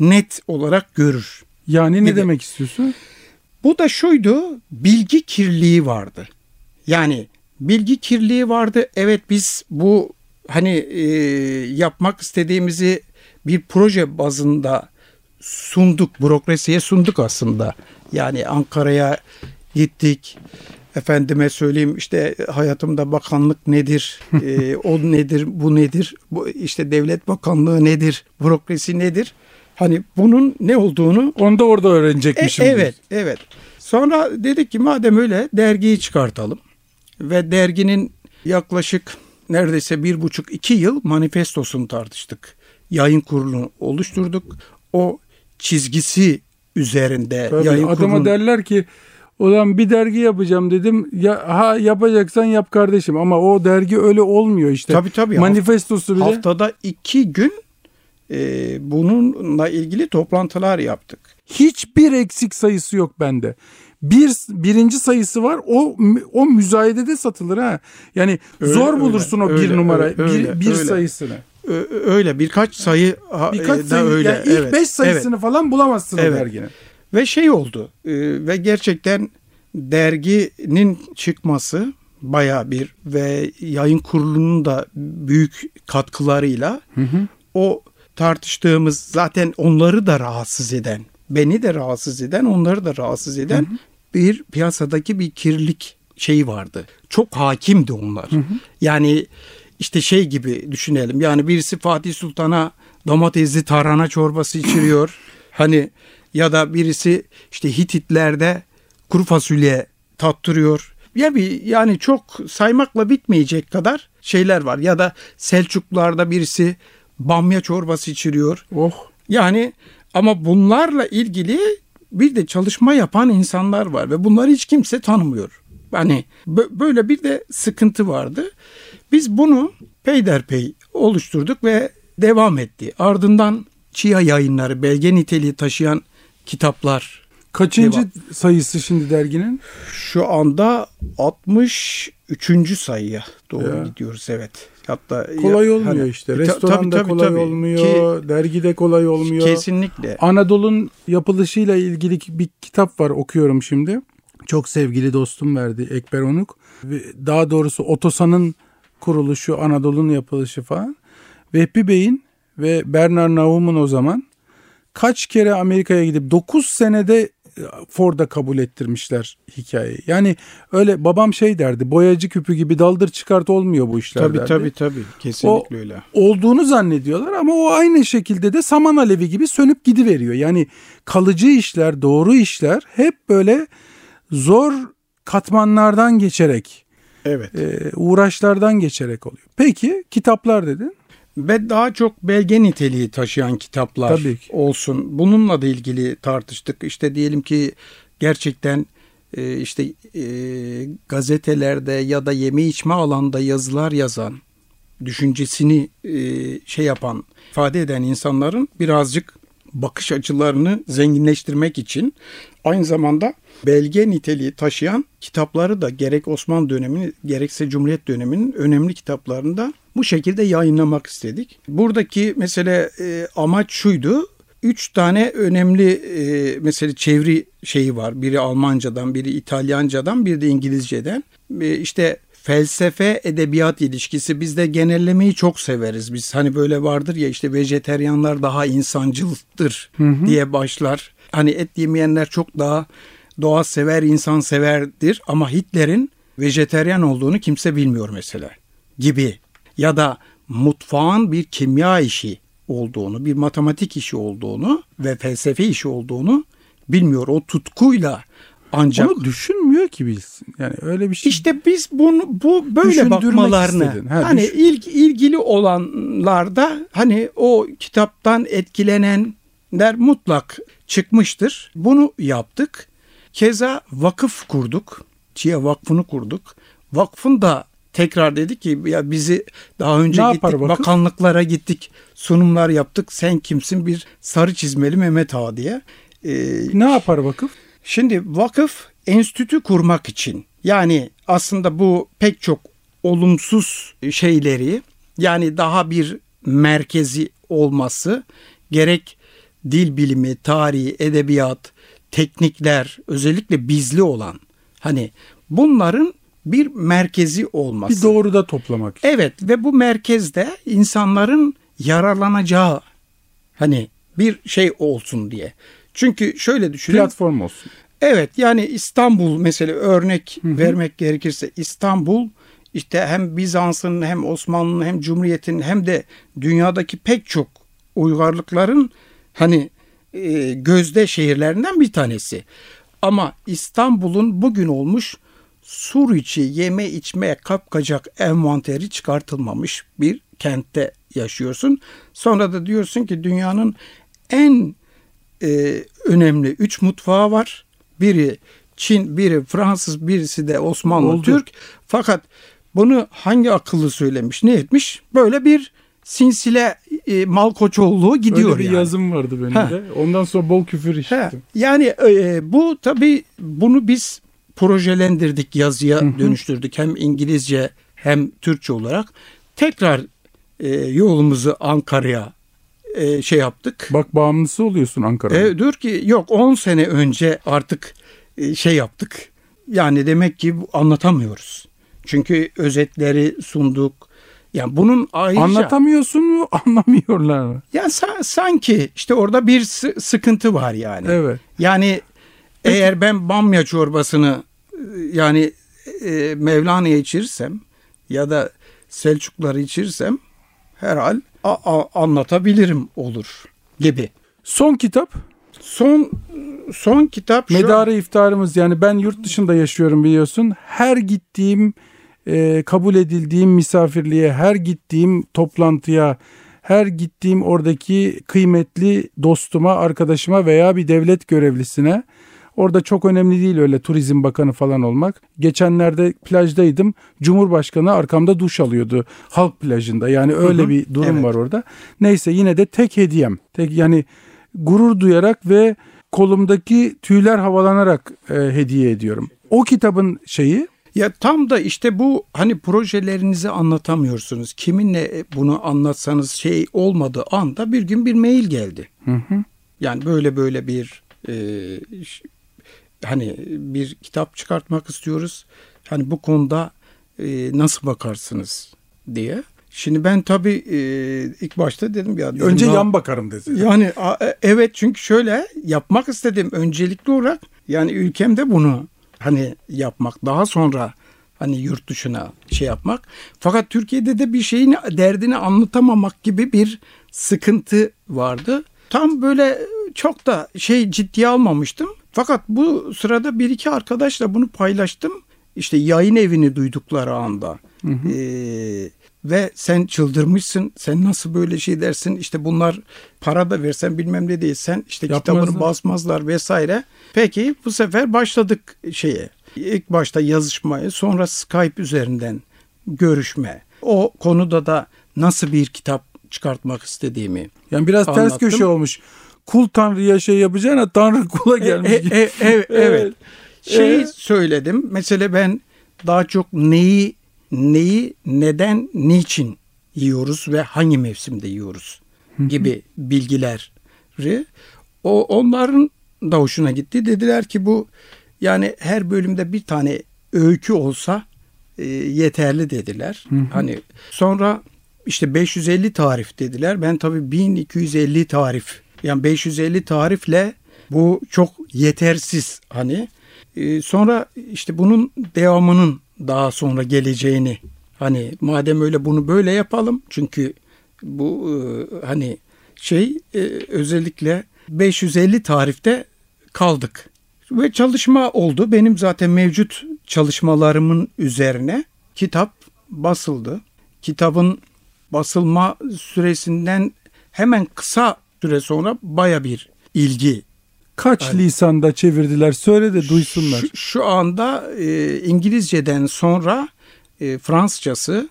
net olarak görür. Yani ne Gibi. demek istiyorsun? Bu da şuydu, bilgi kirliliği vardı. Yani bilgi kirliliği vardı. Evet biz bu hani e, yapmak istediğimizi bir proje bazında sunduk, bürokrasiye sunduk aslında. Yani Ankara'ya gittik. Efendime söyleyeyim işte hayatımda bakanlık nedir, e, o nedir, bu nedir, bu işte devlet bakanlığı nedir, bürokrasi nedir? Hani bunun ne olduğunu... Onu da orada öğrenecekmişim. E, evet, evet. Sonra dedik ki madem öyle dergiyi çıkartalım. Ve derginin yaklaşık neredeyse bir buçuk iki yıl manifestosunu tartıştık. Yayın kurulunu oluşturduk. O çizgisi üzerinde Tabii, yayın adama kurulunu... derler ki Ulan bir dergi yapacağım dedim. Ya ha yapacaksan yap kardeşim ama o dergi öyle olmuyor işte. Tabii tabii. Manifestosu bile. Haftada iki gün e, bununla ilgili toplantılar yaptık. Hiçbir eksik sayısı yok bende. Bir birinci sayısı var. O o müzayedede satılır ha. Yani öyle, zor bulursun öyle, o bir öyle, numara öyle, bir, bir öyle. sayısını. Öyle birkaç sayı birkaç da sayı, öyle. Yani ilk evet, beş sayısını evet. falan bulamazsın evet. o derginin. Ve şey oldu e, ve gerçekten derginin çıkması baya bir ve yayın kurulunun da büyük katkılarıyla hı hı. o tartıştığımız zaten onları da rahatsız eden, beni de rahatsız eden, onları da rahatsız eden hı hı. Bir piyasadaki bir kirlilik şeyi vardı. Çok hakimdi onlar. Hı hı. Yani işte şey gibi düşünelim. Yani birisi Fatih Sultan'a domatesli tarhana çorbası içiriyor. hani ya da birisi işte Hititlerde kuru fasulye tattırıyor. Ya bir yani çok saymakla bitmeyecek kadar şeyler var. Ya da Selçuklularda birisi bamya çorbası içiriyor. Oh. Yani ama bunlarla ilgili bir de çalışma yapan insanlar var ve bunları hiç kimse tanımıyor. Hani böyle bir de sıkıntı vardı. Biz bunu peyderpey oluşturduk ve devam etti. Ardından Çiğa yayınları belge niteliği taşıyan kitaplar. Kaçıncı devam. sayısı şimdi derginin? Şu anda 63. sayıya doğru ya. gidiyoruz evet. Hatta kolay ya, olmuyor hani, işte. Restoranda tabii, tabii, kolay tabii. olmuyor, Ki, dergide kolay olmuyor. Kesinlikle. Anadolu'nun yapılışıyla ilgili bir kitap var okuyorum şimdi. Çok sevgili dostum verdi Ekber Onuk. Daha doğrusu Otosan'ın kuruluşu, Anadolu'nun yapılışı falan. Vehbi Bey'in ve Bernard Naum'un o zaman kaç kere Amerika'ya gidip 9 senede Ford'a kabul ettirmişler hikayeyi. Yani öyle babam şey derdi boyacı küpü gibi daldır çıkart olmuyor bu işler Tabii derdi. tabii tabii. Kesinlikle O- öyle. Olduğunu zannediyorlar ama o aynı şekilde de saman alevi gibi sönüp gidiveriyor. Yani kalıcı işler, doğru işler hep böyle zor katmanlardan geçerek, Evet. e, uğraşlardan geçerek oluyor. Peki kitaplar dedin. Ve daha çok belge niteliği taşıyan kitaplar Tabii ki. olsun. Bununla da ilgili tartıştık. İşte diyelim ki gerçekten e, işte e, gazetelerde ya da yeme içme alanda yazılar yazan, düşüncesini e, şey yapan, ifade eden insanların birazcık bakış açılarını zenginleştirmek için aynı zamanda belge niteliği taşıyan kitapları da gerek Osmanlı dönemini gerekse Cumhuriyet döneminin önemli kitaplarında bu şekilde yayınlamak istedik. Buradaki mesele e, amaç şuydu. Üç tane önemli e, mesela çeviri şeyi var. Biri Almancadan, biri İtalyancadan, biri de İngilizceden. E, işte felsefe edebiyat ilişkisi biz de genellemeyi çok severiz. Biz hani böyle vardır ya işte vejeteryanlar daha insancıldır diye başlar. Hani et yemeyenler çok daha doğa sever, insan severdir ama Hitler'in vejeteryan olduğunu kimse bilmiyor mesela gibi. Ya da mutfağın bir kimya işi olduğunu, bir matematik işi olduğunu ve felsefe işi olduğunu bilmiyor. O tutkuyla ancak Onu düşünmüyor ki bilsin. Yani öyle bir şey. işte biz bunu bu böyle bakmalarını istedin. Ha, hani düş- ilg, ilgili olanlarda hani o kitaptan etkilenenler mutlak çıkmıştır. Bunu yaptık. Keza vakıf kurduk. Çiğe Vakfı'nı kurduk. Vakfın da tekrar dedik ki ya bizi daha önce Ne gittik bakanlıklara gittik sunumlar yaptık sen kimsin bir sarı çizmeli Mehmet Ağa diye. Ee, ne yapar vakıf? Şimdi vakıf enstitü kurmak için yani aslında bu pek çok olumsuz şeyleri yani daha bir merkezi olması gerek dil bilimi, tarihi, edebiyat, teknikler özellikle bizli olan hani bunların bir merkezi olması. Bir doğruda toplamak. Evet ve bu merkezde insanların yararlanacağı hani bir şey olsun diye. Çünkü şöyle düşünün. Platform olsun. Evet yani İstanbul mesela örnek vermek gerekirse İstanbul işte hem Bizans'ın hem Osmanlı'nın hem Cumhuriyet'in hem de dünyadaki pek çok uygarlıkların hani e, gözde şehirlerinden bir tanesi. Ama İstanbul'un bugün olmuş sur içi yeme içmeye kapkacak envanteri çıkartılmamış bir kentte yaşıyorsun. Sonra da diyorsun ki dünyanın en e, önemli üç mutfağı var. Biri Çin, biri Fransız, birisi de Osmanlı Oldu. Türk. Fakat bunu hangi akıllı söylemiş, ne etmiş? Böyle bir sinsile e, Malkoçoğlu gidiyor Öyle bir yani. yazım vardı benim Ha. de. Ondan sonra bol küfür işittim. yani e, bu tabii bunu biz projelendirdik, yazıya dönüştürdük. Hem İngilizce hem Türkçe olarak. Tekrar e, yolumuzu Ankara'ya e, şey yaptık. Bak bağımlısı oluyorsun Ankara'da. E, diyor ki yok 10 sene önce artık e, şey yaptık. Yani demek ki anlatamıyoruz. Çünkü özetleri sunduk. Yani bunun ayrıca Anlatamıyorsun mu? Anlamıyorlar mı? ya sa- sanki işte orada bir sı- sıkıntı var yani. Evet. Yani eğer ben bamya çorbasını e, yani e, Mevlana'ya içirsem ya da Selçukları içirsem herhal a- a- anlatabilirim olur gibi. Son kitap Son son kitap şu. Medarı iftarımız yani ben yurt dışında yaşıyorum biliyorsun. Her gittiğim e, kabul edildiğim misafirliğe, her gittiğim toplantıya, her gittiğim oradaki kıymetli dostuma, arkadaşıma veya bir devlet görevlisine Orada çok önemli değil öyle turizm bakanı falan olmak. Geçenlerde plajdaydım. Cumhurbaşkanı arkamda duş alıyordu halk plajında. Yani öyle Hı hı, bir durum evet. var orada. Neyse yine de tek hediyem. Tek yani gurur duyarak ve kolumdaki tüyler havalanarak e, hediye ediyorum. O kitabın şeyi Ya tam da işte bu hani projelerinizi anlatamıyorsunuz. Kiminle bunu anlatsanız şey olmadığı anda bir gün bir mail geldi. Yani böyle böyle bir e, hani bir kitap çıkartmak istiyoruz. Hani bu konuda e, nasıl bakarsınız diye. Şimdi ben tabii e, ilk başta dedim ya. Dedim, Önce ya- yan bakarım dedi. Yani a- e, evet çünkü şöyle yapmak istedim öncelikli olarak yani ülkemde bunu hani yapmak daha sonra hani yurt dışına şey yapmak. Fakat Türkiye'de de bir şeyin derdini anlatamamak gibi bir sıkıntı vardı. Tam böyle çok da şey ciddiye almamıştım. Fakat bu sırada bir iki arkadaşla bunu paylaştım. İşte yayın evini duydukları anda. Ee, ve sen çıldırmışsın. Sen nasıl böyle şey dersin? İşte bunlar para da versen bilmem ne değil. Sen işte Yapmazlar. kitabını basmazlar vesaire. Peki bu sefer başladık şeye. İlk başta yazışmayı sonra Skype üzerinden görüşme. O konuda da nasıl bir kitap çıkartmak istediğimi. Yani biraz ters Anlattım. köşe olmuş. Kul tanrıya şey yapacağına tanrı kula gelmiş. E, e, e, evet. Evet. Şeyi Evet. söyledim. Mesela ben daha çok neyi neyi neden niçin yiyoruz ve hangi mevsimde yiyoruz gibi bilgileri o onların da hoşuna gitti. Dediler ki bu yani her bölümde bir tane öykü olsa e, yeterli dediler. Hani sonra işte 550 tarif dediler. Ben tabii 1250 tarif yani 550 tarifle bu çok yetersiz hani. E, sonra işte bunun devamının daha sonra geleceğini hani madem öyle bunu böyle yapalım çünkü bu e, hani şey e, özellikle 550 tarifte kaldık ve çalışma oldu. Benim zaten mevcut çalışmalarımın üzerine kitap basıldı. Kitabın basılma süresinden hemen kısa süre sonra baya bir ilgi Kaç lisanda çevirdiler söyle de duysunlar. şu, şu anda e, İngilizceden sonra e, Fransızcası,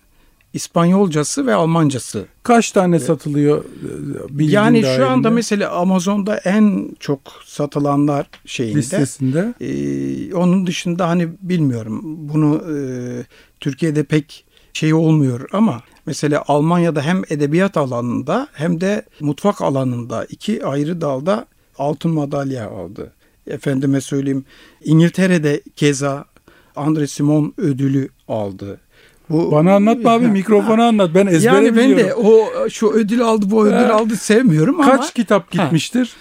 İspanyolcası ve Almancası. Kaç tane satılıyor? e, bilgin yani şu dahilinde? anda mesela Amazon'da en çok satılanlar şeyinde. listesinde. E, onun dışında hani bilmiyorum bunu e, Türkiye'de pek şey olmuyor ama mesela Almanya'da hem edebiyat alanında hem de mutfak alanında iki ayrı dalda altın madalya aldı. Efendime söyleyeyim İngiltere'de keza Andre Simon ödülü aldı. Bu Bana anlatma abi mikrofona anlat. Ben ezbere yani ben de biliyorum. o şu ödül aldı bu ödül Ha. aldı sevmiyorum ama Kaç kitap Ha. gitmiştir?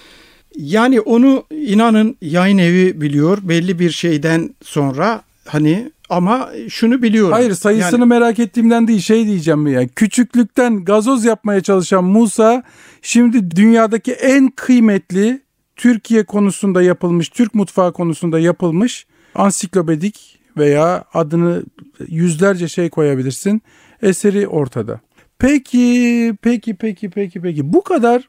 yani onu inanın yayın evi biliyor belli bir şeyden sonra hani ama şunu biliyorum. Hayır sayısını Yani- merak ettiğimden değil şey diyeceğim ya. Küçüklükten gazoz yapmaya çalışan Musa şimdi dünyadaki en kıymetli Türkiye konusunda yapılmış, Türk mutfağı konusunda yapılmış ansiklopedik veya adını yüzlerce şey koyabilirsin. Eseri ortada. Peki, peki, peki, peki, peki. Bu kadar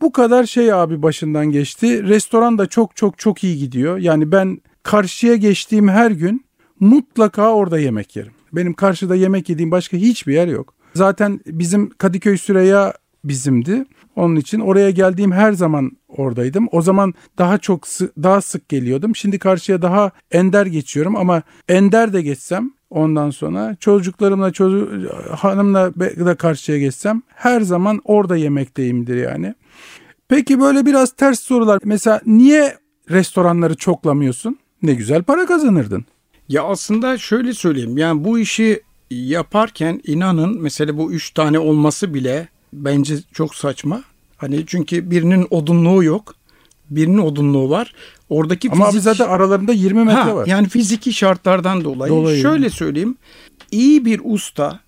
bu kadar şey abi başından geçti. Restoran da çok çok çok iyi gidiyor. Yani ben karşıya geçtiğim her gün mutlaka orada yemek yerim. Benim karşıda yemek yediğim başka hiçbir yer yok. Zaten bizim Kadıköy Süreyya bizimdi. Onun için oraya geldiğim her zaman oradaydım. O zaman daha çok daha sık geliyordum. Şimdi karşıya daha ender geçiyorum ama ender de geçsem ondan sonra çocuklarımla çocuğu hanımla da karşıya geçsem her zaman orada yemekteyimdir yani. Peki böyle biraz ters sorular. Mesela niye restoranları çoklamıyorsun? Ne güzel para kazanırdın. Ya aslında şöyle söyleyeyim. Yani bu işi yaparken inanın mesela bu üç tane olması bile bence çok saçma. Hani çünkü birinin odunluğu yok. Birinin odunluğu var. Oradaki Ama abi fizik- zaten aralarında 20 metre Ha, var. Yani fiziki şartlardan dolayı, Dolayı. şöyle söyleyeyim. iyi bir usta,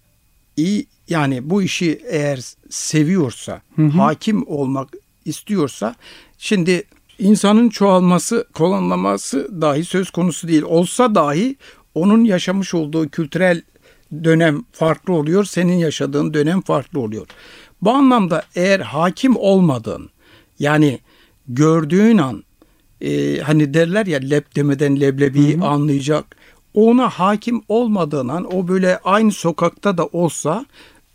iyi yani bu işi eğer seviyorsa, hakim olmak istiyorsa şimdi insanın çoğalması, kolonlaması dahi söz konusu değil. Olsa dahi onun yaşamış olduğu kültürel dönem farklı oluyor, senin yaşadığın dönem farklı oluyor. Bu anlamda eğer hakim olmadığın yani gördüğün an e, hani derler ya lep demeden leblebiyi anlayacak. Ona hakim olmadığın an o böyle aynı sokakta da olsa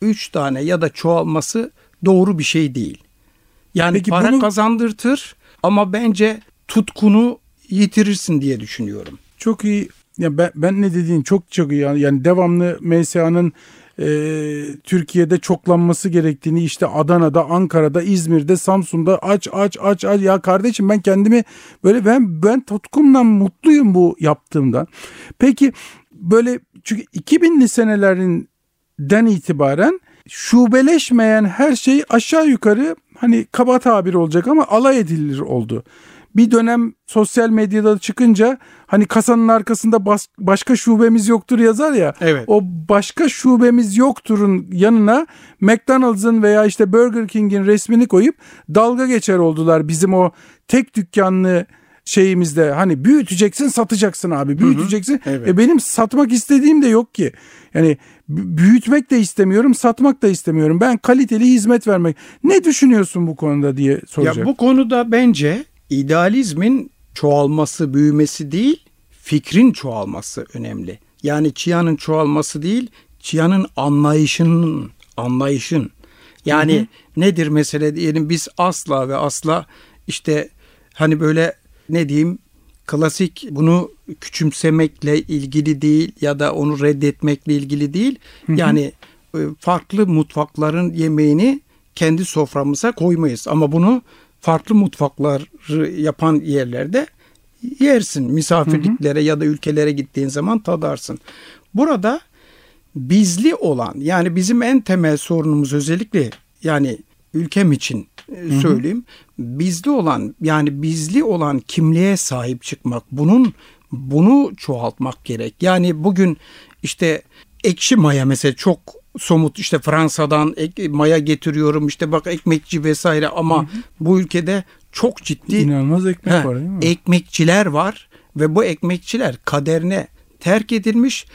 üç tane ya da çoğalması doğru bir şey değil. Yani Peki para bunu- kazandırtır ama bence tutkunu yitirirsin diye düşünüyorum. Çok iyi. Ya ben, ben ne dediğin çok çok iyi. Yani, devamlı MSA'nın e, Türkiye'de çoklanması gerektiğini işte Adana'da, Ankara'da, İzmir'de, Samsun'da aç aç aç aç ya kardeşim ben kendimi böyle ben ben tutkumdan mutluyum bu yaptığımdan. Peki böyle çünkü 2000'li senelerinden itibaren şubeleşmeyen her şey aşağı yukarı hani kaba tabir olacak ama alay edilir oldu. Bir dönem sosyal medyada çıkınca hani kasanın arkasında bas, başka şubemiz yoktur yazar ya. Evet. O başka şubemiz yokturun yanına McDonald's'ın veya işte Burger King'in resmini koyup dalga geçer oldular bizim o tek dükkanlı şeyimizde hani büyüteceksin satacaksın abi büyüteceksin. Hı hı, evet. E benim satmak istediğim de yok ki. Yani büyütmek de istemiyorum, satmak da istemiyorum. Ben kaliteli hizmet vermek. Ne düşünüyorsun bu konuda diye soracak. Ya bu konuda bence idealizmin çoğalması, büyümesi değil, fikrin çoğalması önemli. Yani Çia'nın çoğalması değil, Çia'nın anlayışının, anlayışın. Yani hı hı. nedir mesele diyelim biz asla ve asla işte hani böyle ne diyeyim klasik bunu küçümsemekle ilgili değil ya da onu reddetmekle ilgili değil. Hı hı. Yani e, farklı mutfakların yemeğini kendi soframıza koymayız ama bunu farklı mutfakları yapan yerlerde yersin. Misafirliklere hı hı. ya da ülkelere gittiğin zaman tadarsın. Burada bizli olan yani bizim en temel sorunumuz özellikle yani ülkem için söyleyeyim. Hı hı. Bizli olan yani bizli olan kimliğe sahip çıkmak. Bunun bunu çoğaltmak gerek. Yani bugün işte ekşi maya mesela çok somut işte Fransa'dan ek, maya getiriyorum işte bak ekmekçi vesaire ama hı hı. bu ülkede çok ciddi inanılmaz ekmek he, var değil mi? Ekmekçiler var ve bu ekmekçiler kaderine terk edilmiş.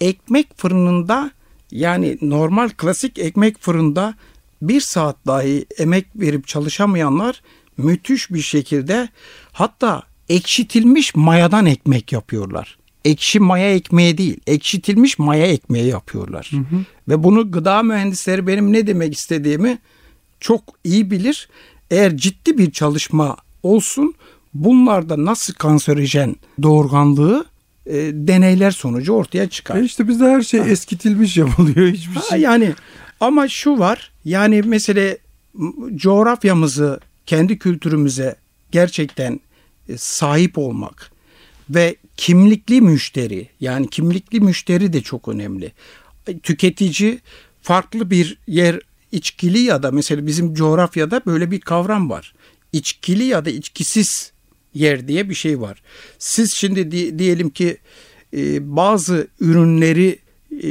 Ekmek fırınında yani normal klasik ekmek fırında bir saat dahi emek verip çalışamayanlar müthiş bir şekilde hatta ekşitilmiş mayadan ekmek yapıyorlar. Ekşi maya ekmeği değil, ekşitilmiş maya ekmeği yapıyorlar. Hı hı. Ve bunu gıda mühendisleri benim ne demek istediğimi çok iyi bilir. Eğer ciddi bir çalışma olsun bunlarda nasıl kanserojen doğurganlığı e, deneyler sonucu ortaya çıkar. E işte bizde her şey ha. eskitilmiş yapılıyor hiçbir ha, şey. Yani ama şu var yani mesela coğrafyamızı kendi kültürümüze gerçekten e, sahip olmak ve kimlikli müşteri yani kimlikli müşteri de çok önemli. E, tüketici farklı bir yer içkili ya da mesela bizim coğrafyada böyle bir kavram var. İçkili ya da içkisiz yer diye bir şey var. Siz şimdi diyelim ki e, bazı ürünleri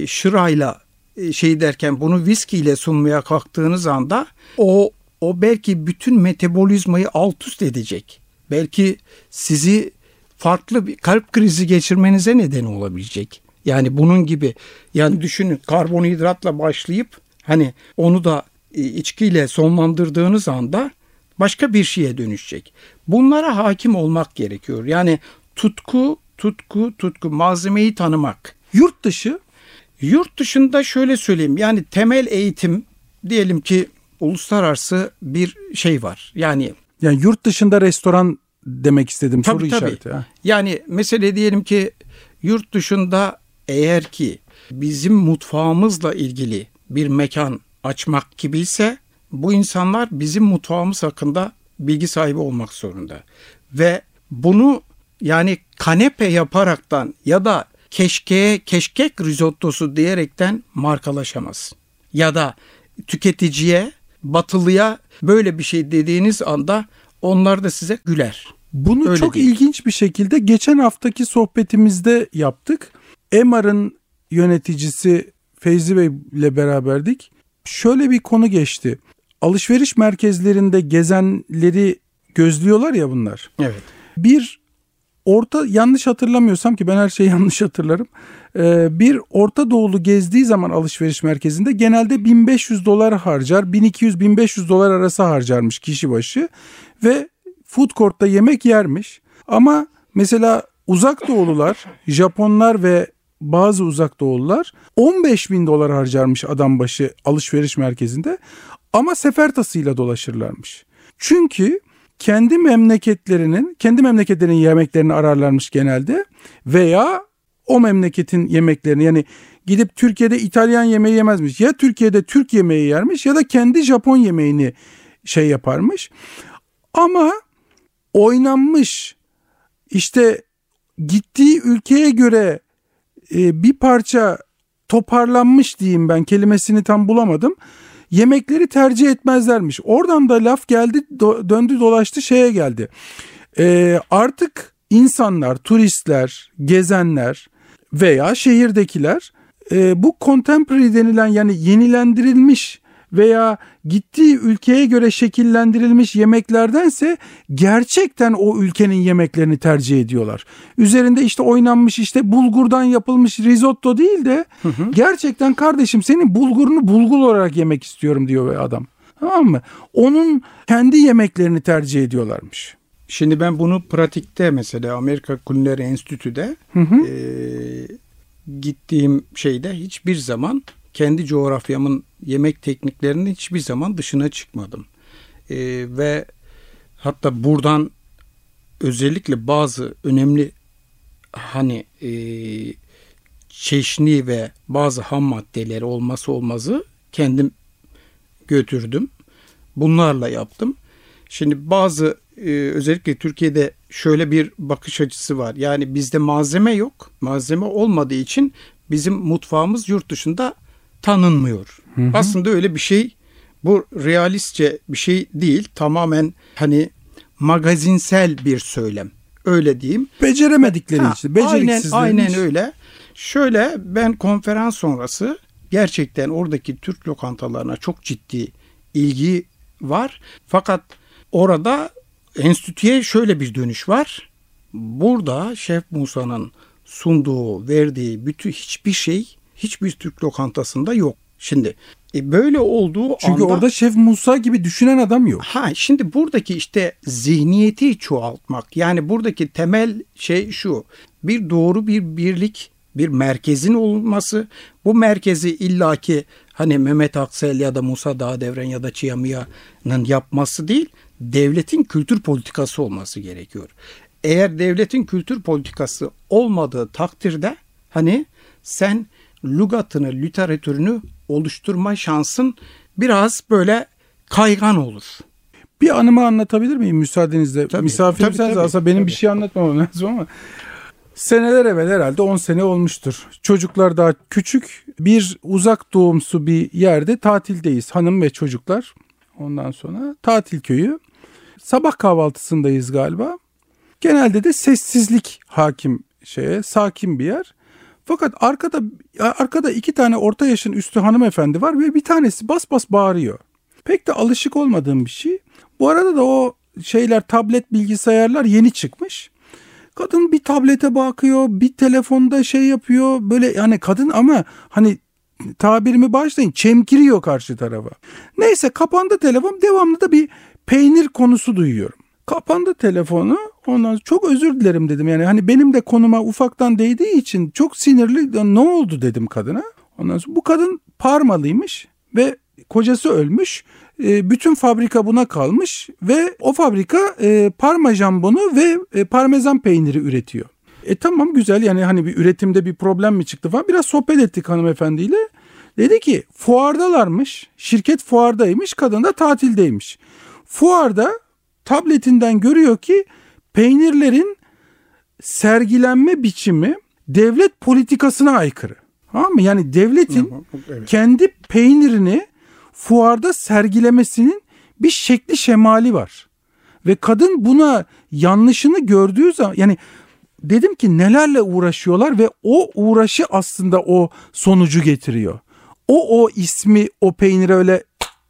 şırayla şey derken bunu viskiyle sunmaya kalktığınız anda o o belki bütün metabolizmayı alt üst edecek. Belki sizi farklı bir kalp krizi geçirmenize neden olabilecek. Yani bunun gibi yani düşünün karbonhidratla başlayıp hani onu da e, içkiyle sonlandırdığınız anda başka bir şeye dönüşecek. Bunlara hakim olmak gerekiyor. Yani tutku, tutku, tutku malzemeyi tanımak. Yurt dışı Yurt dışında şöyle söyleyeyim yani temel eğitim diyelim ki uluslararası bir şey var. Yani yani yurt dışında restoran demek istedim tabii, soru tabii. işareti. Ha. Yani mesele diyelim ki yurt dışında eğer ki bizim mutfağımızla ilgili bir mekan açmak gibi ise bu insanlar bizim mutfağımız hakkında bilgi sahibi olmak zorunda. Ve bunu yani kanepe yaparaktan ya da keşkeye keşkek risottosu diyerekten markalaşamaz. Ya da tüketiciye, batılıya böyle bir şey dediğiniz anda onlar da size güler. Bunu Öyle çok değil. ilginç bir şekilde geçen haftaki sohbetimizde yaptık. Emar'ın yöneticisi Feyzi Bey ile beraberdik. Şöyle bir konu geçti. Alışveriş merkezlerinde gezenleri gözlüyorlar ya bunlar. Evet. Bir orta yanlış hatırlamıyorsam ki ben her şeyi yanlış hatırlarım. Ee, bir Orta Doğulu gezdiği zaman alışveriş merkezinde genelde 1500 dolar harcar. 1200-1500 dolar arası harcarmış kişi başı ve food court'ta yemek yermiş. Ama mesela uzak doğulular, Japonlar ve bazı uzak doğulular 15 bin dolar harcarmış adam başı alışveriş merkezinde ama sefer tasıyla dolaşırlarmış. Çünkü kendi memleketlerinin, kendi memleketlerinin yemeklerini ararlarmış genelde veya o memleketin yemeklerini yani gidip Türkiye'de İtalyan yemeği yemezmiş. Ya Türkiye'de Türk yemeği yermiş ya da kendi Japon yemeğini şey yaparmış. Ama oynanmış işte gittiği ülkeye göre e, bir parça toparlanmış diyeyim ben kelimesini tam bulamadım. Yemekleri tercih etmezlermiş. Oradan da laf geldi do, döndü dolaştı şeye geldi. Ee, artık insanlar, turistler, gezenler veya şehirdekiler e, bu contemporary denilen yani yenilendirilmiş veya gittiği ülkeye göre şekillendirilmiş yemeklerdense gerçekten o ülkenin yemeklerini tercih ediyorlar. Üzerinde işte oynanmış işte bulgurdan yapılmış risotto değil de hı hı. gerçekten kardeşim senin bulgurunu bulgur olarak yemek istiyorum diyor adam. Tamam mı? Onun kendi yemeklerini tercih ediyorlarmış. Şimdi ben bunu pratikte mesela Amerika Kulineri Enstitü'de hı hı. E, gittiğim şeyde hiçbir zaman kendi coğrafyamın yemek tekniklerinin hiçbir zaman dışına çıkmadım. E, ve hatta buradan özellikle bazı önemli hani e, çeşni ve bazı ham maddeleri olması olmazı kendim götürdüm. Bunlarla yaptım. Şimdi bazı e, özellikle Türkiye'de şöyle bir bakış açısı var. Yani bizde malzeme yok. Malzeme olmadığı için bizim mutfağımız yurt dışında tanınmıyor. Hı hı. Aslında öyle bir şey bu realistçe bir şey değil. Tamamen hani magazinsel bir söylem. Öyle diyeyim. Beceremedikleri ha, için. Aynen, aynen öyle. Şöyle ben konferans sonrası gerçekten oradaki Türk lokantalarına çok ciddi ilgi var. Fakat orada enstitüye şöyle bir dönüş var. Burada Şef Musa'nın sunduğu, verdiği bütün hiçbir şey hiçbir Türk lokantasında yok. Şimdi e böyle olduğu Çünkü anda, orada Şef Musa gibi düşünen adam yok. Ha şimdi buradaki işte zihniyeti çoğaltmak. Yani buradaki temel şey şu. Bir doğru bir birlik, bir merkezin olması. Bu merkezi illaki hani Mehmet Aksel ya da Musa Dağdevren ya da Çiyamiya'nın yapması değil, devletin kültür politikası olması gerekiyor. Eğer devletin kültür politikası olmadığı takdirde hani sen lügatını, literatürünü oluşturma şansın biraz böyle kaygan olur. Bir anımı anlatabilir miyim müsaadenizle? Tabii, Misafirim tabii, tabii, aslında benim tabii. bir şey anlatmamam lazım ama seneler evvel herhalde 10 sene olmuştur. Çocuklar daha küçük bir uzak doğumsu bir yerde tatildeyiz hanım ve çocuklar. Ondan sonra tatil köyü. Sabah kahvaltısındayız galiba. Genelde de sessizlik hakim şeye, sakin bir yer. Fakat arkada arkada iki tane orta yaşın üstü hanımefendi var ve bir tanesi bas bas bağırıyor. Pek de alışık olmadığım bir şey. Bu arada da o şeyler tablet bilgisayarlar yeni çıkmış. Kadın bir tablete bakıyor, bir telefonda şey yapıyor. Böyle yani kadın ama hani tabirimi başlayın çemkiriyor karşı tarafa. Neyse kapandı telefon devamlı da bir peynir konusu duyuyorum. Kapandı telefonu. Ondan sonra çok özür dilerim dedim. Yani hani benim de konuma ufaktan değdiği için çok sinirli. Ne oldu dedim kadına. Ondan sonra bu kadın Parmalıymış ve kocası ölmüş. E, bütün fabrika buna kalmış ve o fabrika e, parma jambonu ve e, parmesan peyniri üretiyor. E tamam güzel yani hani bir üretimde bir problem mi çıktı falan. Biraz sohbet ettik hanımefendiyle. Dedi ki fuardalarmış. Şirket fuardaymış. Kadın da tatildeymiş. Fuarda tabletinden görüyor ki peynirlerin sergilenme biçimi devlet politikasına aykırı. Tamam mı? Yani devletin evet. kendi peynirini fuarda sergilemesinin bir şekli şemali var. Ve kadın buna yanlışını gördüğü zaman yani dedim ki nelerle uğraşıyorlar ve o uğraşı aslında o sonucu getiriyor. O o ismi o peynire öyle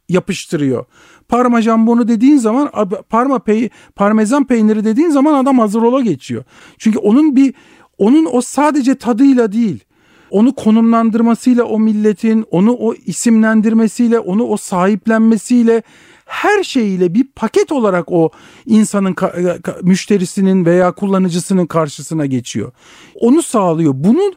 yapıştırıyor. Parma jambonu dediğin zaman parma pey, parmesan peyniri dediğin zaman adam hazır ola geçiyor. Çünkü onun bir onun o sadece tadıyla değil onu konumlandırmasıyla o milletin, onu o isimlendirmesiyle, onu o sahiplenmesiyle her şeyiyle bir paket olarak o insanın müşterisinin veya kullanıcısının karşısına geçiyor. Onu sağlıyor. Bunun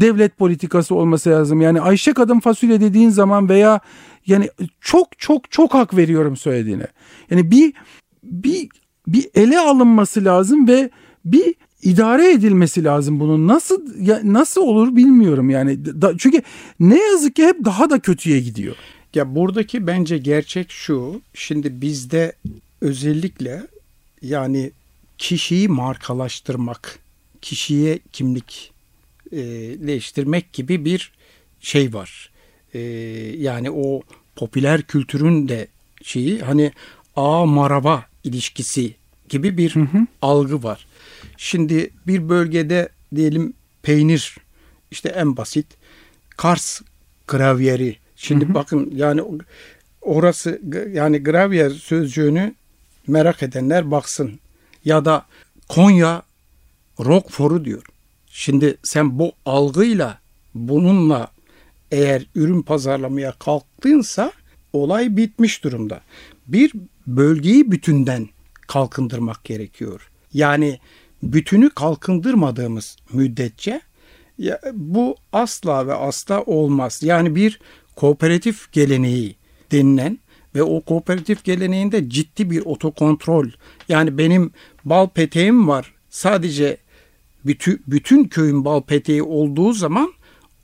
devlet politikası olması lazım. Yani Ayşe kadın fasulye dediğin zaman veya yani çok çok çok hak veriyorum söylediğine. Yani bir bir bir ele alınması lazım ve bir idare edilmesi lazım bunun. Nasıl ya, nasıl olur bilmiyorum yani. Da, çünkü ne yazık ki hep daha da kötüye gidiyor. Ya buradaki bence gerçek şu. Şimdi bizde özellikle yani kişiyi markalaştırmak, kişiye kimlik e, leştirmek gibi bir şey var. Ee, yani o popüler kültürün de şeyi hani a maraba ilişkisi gibi bir algı var. Şimdi bir bölgede diyelim peynir işte en basit Kars gravyeri. Şimdi bakın yani orası yani gravyer sözcüğünü merak edenler baksın. Ya da Konya Roquefort'u diyor. Şimdi sen bu algıyla bununla eğer ürün pazarlamaya kalktığınsa olay bitmiş durumda. Bir bölgeyi bütünden kalkındırmak gerekiyor. Yani bütünü kalkındırmadığımız müddetçe ya, bu asla ve asla olmaz. Yani bir kooperatif geleneği denilen ve o kooperatif geleneğinde ciddi bir otokontrol. Yani benim bal peteğim var. Sadece bütün, bütün köyün bal peteği olduğu zaman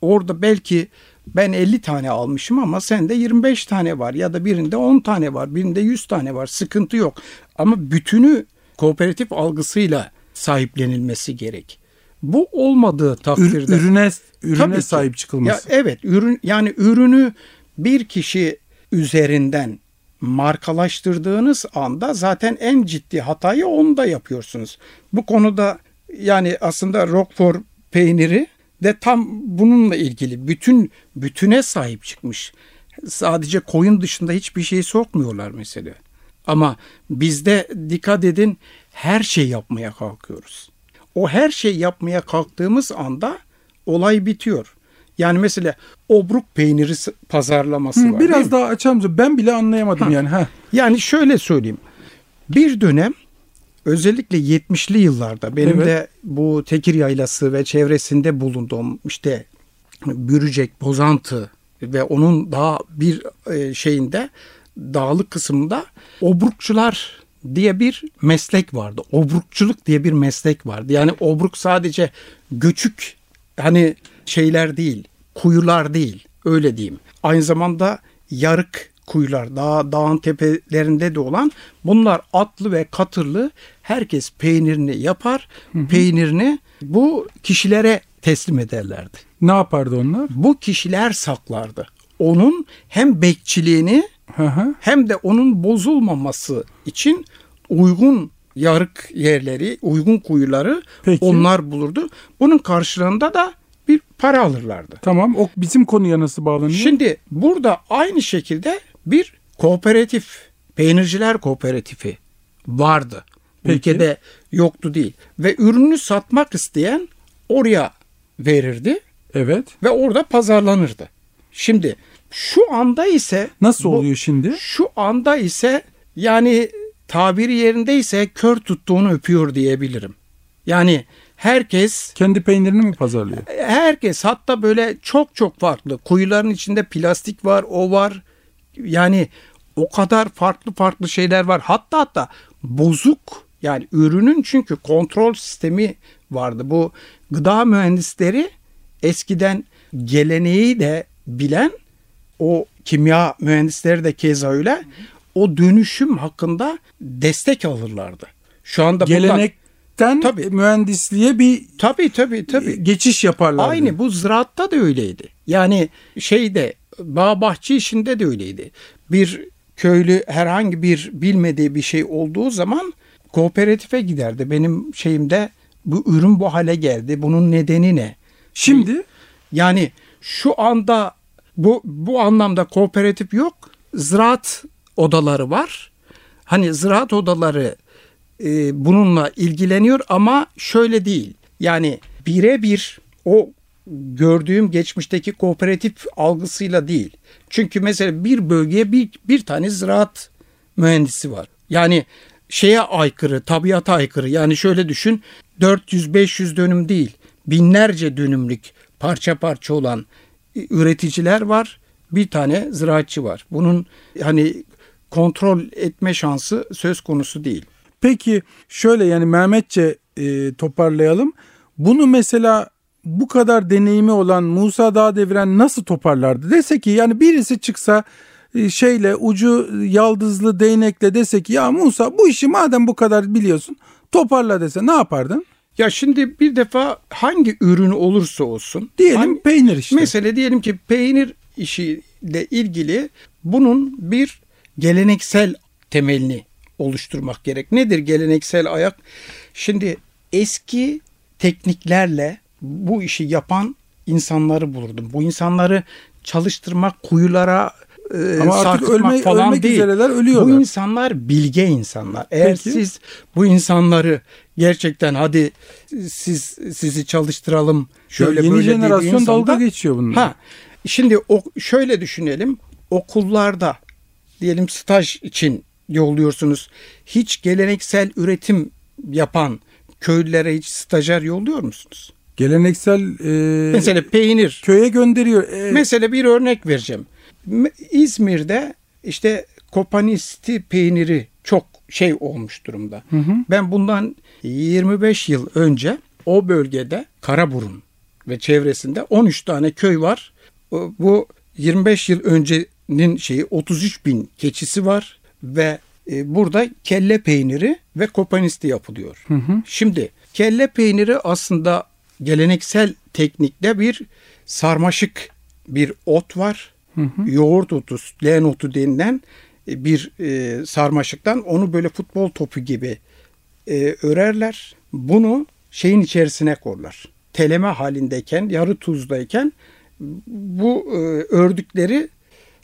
orada belki ben 50 tane almışım ama sende 25 tane var ya da birinde 10 tane var, birinde 100 tane var. Sıkıntı yok. Ama bütünü kooperatif algısıyla sahiplenilmesi gerek. Bu olmadığı takdirde ürüne ürüne sahip çıkılması. Ya evet, ürün yani ürünü bir kişi üzerinden markalaştırdığınız anda zaten en ciddi hatayı onda yapıyorsunuz. Bu konuda yani aslında Roquefort peyniri de tam bununla ilgili bütün bütüne sahip çıkmış. Sadece koyun dışında hiçbir şey sokmuyorlar mesela. Ama bizde dikkat edin her şey yapmaya kalkıyoruz. O her şey yapmaya kalktığımız anda olay bitiyor. Yani mesela obruk peyniri pazarlaması Hı, var. Biraz daha açalım. Ben bile anlayamadım ha. yani. Ha. Yani şöyle söyleyeyim. Bir dönem özellikle 70'li yıllarda benim evet. de bu Tekir Yaylası ve çevresinde bulunduğum işte Bürücek, Bozantı ve onun daha bir e, şeyinde dağlık kısmında obrukçular diye bir meslek vardı. Obrukçuluk diye bir meslek vardı. Yani obruk sadece göçük hani şeyler değil, kuyular değil öyle diyeyim. Aynı zamanda yarık kuyular dağ, dağın tepelerinde de olan bunlar atlı ve katırlı herkes peynirini yapar. Hı hı. Peynirini bu kişilere teslim ederlerdi. Ne yapardı onlar? Bu kişiler saklardı. Onun hem bekçiliğini hı hı. hem de onun bozulmaması için uygun yarık yerleri, uygun kuyuları Peki. onlar bulurdu. Bunun karşılığında da bir para alırlardı. Tamam. O bizim konuya nasıl bağlanıyor? Şimdi burada aynı şekilde bir kooperatif, peynirciler kooperatifi vardı. Peki. Ülkede yoktu değil. Ve ürünü satmak isteyen oraya verirdi. Evet. Ve orada pazarlanırdı. Şimdi şu anda ise nasıl bu, oluyor şimdi? Şu anda ise yani tabiri yerindeyse kör tuttuğunu öpüyor diyebilirim. Yani herkes kendi peynirini mi pazarlıyor? Herkes hatta böyle çok çok farklı. Kuyuların içinde plastik var, o var. Yani o kadar farklı farklı şeyler var. Hatta hatta bozuk yani ürünün çünkü kontrol sistemi vardı. Bu gıda mühendisleri eskiden geleneği de bilen o kimya mühendisleri de keza öyle o dönüşüm hakkında destek alırlardı. Şu anda gelenekten tabii, mühendisliğe bir tabii tabii tabii geçiş yaparlardı. Aynı bu ziraatta da öyleydi. Yani şeyde bağ bahçe işinde de öyleydi. Bir köylü herhangi bir bilmediği bir şey olduğu zaman kooperatife giderdi. Benim şeyimde bu ürün bu hale geldi. Bunun nedeni ne? Şimdi yani şu anda bu bu anlamda kooperatif yok. Ziraat odaları var. Hani ziraat odaları e, bununla ilgileniyor ama şöyle değil. Yani birebir o gördüğüm geçmişteki kooperatif algısıyla değil. Çünkü mesela bir bölgeye bir, bir tane ziraat mühendisi var. Yani şeye aykırı, tabiata aykırı. Yani şöyle düşün 400-500 dönüm değil binlerce dönümlük parça parça olan üreticiler var. Bir tane ziraatçı var. Bunun hani kontrol etme şansı söz konusu değil. Peki şöyle yani Mehmetçe e, toparlayalım. Bunu mesela bu kadar deneyimi olan Musa Dağdeviren nasıl toparlardı? Dese ki yani birisi çıksa e, şeyle ucu yaldızlı değnekle dese ki ya Musa bu işi madem bu kadar biliyorsun toparla dese ne yapardın? Ya şimdi bir defa hangi ürünü olursa olsun. Diyelim hangi- peynir işte. Mesela diyelim ki peynir işiyle ilgili bunun bir geleneksel temelini oluşturmak gerek. Nedir geleneksel ayak? Şimdi eski tekniklerle bu işi yapan insanları bulurdum. Bu insanları çalıştırmak, kuyulara e, Ama artık ölme- falan ölmek değil. üzereler, ölüyorlar. Bu insanlar bilge insanlar. Eğer Peki. siz bu insanları gerçekten hadi siz sizi çalıştıralım şöyle yeni böyle jenerasyon dediğiniz dalga geçiyor bununla. Ha, şimdi o, şöyle düşünelim. Okullarda diyelim staj için yolluyorsunuz. Hiç geleneksel üretim yapan köylülere hiç stajyer yolluyor musunuz? Geleneksel e, Mesela peynir. köye gönderiyor. E, Mesela bir örnek vereceğim. İzmir'de işte kopanisti peyniri çok şey olmuş durumda. Ben bundan 25 yıl önce o bölgede Karaburun ve çevresinde 13 tane köy var. Bu 25 yıl öncenin şeyi 33 bin keçisi var ve e, burada kelle peyniri ve kopanisti yapılıyor. Şimdi kelle peyniri aslında geleneksel teknikte bir sarmaşık bir ot var. Yoğurt otu, leğen otu denilen e, bir e, sarmaşıktan onu böyle futbol topu gibi e, örerler. Bunu şeyin içerisine korlar. Teleme halindeyken, yarı tuzdayken bu e, ördükleri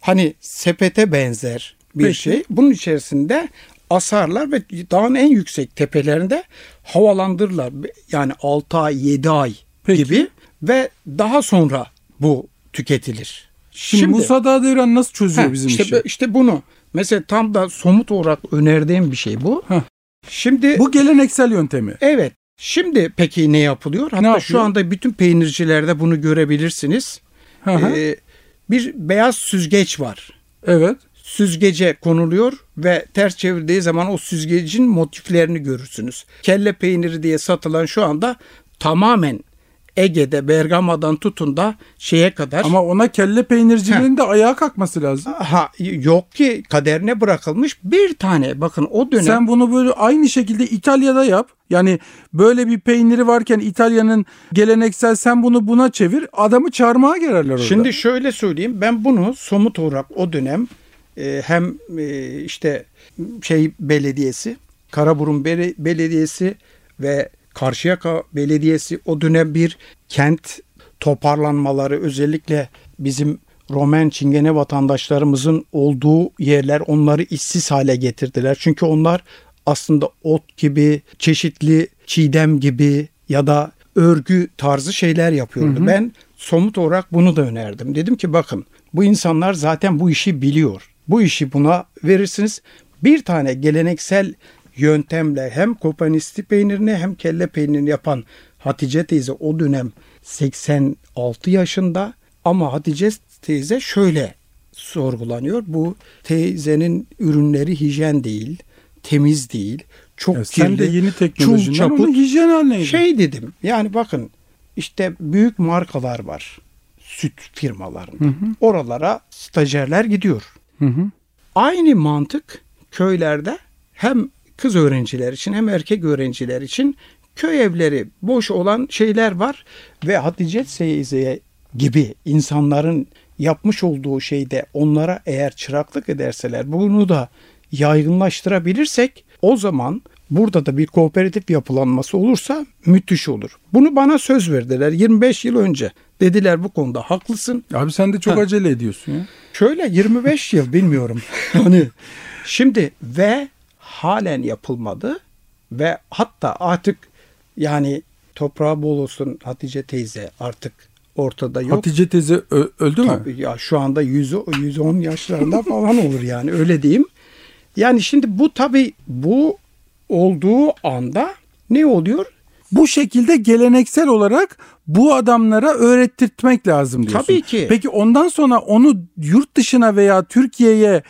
hani sepete benzer bir Peki. şey. Bunun içerisinde asarlar ve dağın en yüksek tepelerinde havalandırırlar. Yani 6 ay, 7 ay Peki. gibi ve daha sonra bu tüketilir. Şimdi, Musa Dağdeviren nasıl çözüyor Heh, bizim işte, işi? işte bunu mesela tam da somut olarak önerdiğim bir şey bu. Heh. Şimdi Bu geleneksel yöntemi. evet. Şimdi peki ne yapılıyor? Hatta yapıyor? şu anda bütün peynircilerde bunu görebilirsiniz. Hı hı. Ee, bir beyaz süzgeç var. evet. Süzgece konuluyor ve ters çevirdiği zaman o süzgecin motiflerini görürsünüz. Kelle peyniri diye satılan şu anda tamamen Ege'de Bergama'dan tutun da şeye kadar Ama ona kelle peynirciliğinin de ayağa kalkması lazım. Ha yok ki kaderine bırakılmış bir tane. Bakın o dönem Sen bunu böyle aynı şekilde İtalya'da yap. Yani böyle bir peyniri varken İtalya'nın geleneksel sen bunu buna çevir. Adamı çarmıha gererler orada. Şimdi şöyle söyleyeyim. Ben bunu somut olarak o dönem e, hem e, işte şey belediyesi, Karaburun Bele- Belediyesi ve Karşıyaka Belediyesi o dönem bir kent toparlanmaları özellikle bizim Romen Çingene vatandaşlarımızın olduğu yerler onları işsiz hale getirdiler. Çünkü onlar aslında ot gibi, çeşitli çiğdem gibi ya da örgü tarzı şeyler yapıyordu. Ben somut olarak bunu da önerdim. Dedim ki bakın bu insanlar zaten bu işi biliyor. Bu işi buna verirsiniz. Bir tane geleneksel yöntemle hem kopanisti peynirini hem kelle peynirini yapan Hatice teyze o dönem 86 yaşında ama Hatice teyze şöyle sorgulanıyor. Bu teyzenin ürünleri hijyen değil, temiz değil, çok Ya sen kirli, de yeni çul teknolojinden çaput. onu hijyen haline. Şey dedim yani bakın işte büyük markalar var süt firmalarında. Oralara stajyerler gidiyor. Hı hı. Aynı mantık köylerde hem kız öğrenciler için hem erkek öğrenciler için köy evleri boş olan şeyler var ve Hatice teyze gibi insanların yapmış olduğu şeyde onlara eğer çıraklık ederseler bunu da yaygınlaştırabilirsek o zaman burada da bir kooperatif yapılanması olursa müthiş olur. Bunu bana söz verdiler 25 yıl önce. Dediler bu konuda haklısın. Abi sen de çok Ha. acele ediyorsun ya. Şöyle 25 yıl bilmiyorum. hani şimdi ve halen yapılmadı ve hatta artık yani toprağı bol olsun Hatice teyze artık ortada yok. Hatice teyze öldü mü? Tabii ya şu anda 100 110 yaşlarında falan olur yani öyle diyeyim. Yani şimdi bu tabii bu olduğu anda ne oluyor? Bu şekilde geleneksel olarak bu adamlara öğrettirtmek lazım diyorsun. Tabii ki. Peki ondan sonra onu yurt dışına veya Türkiye'ye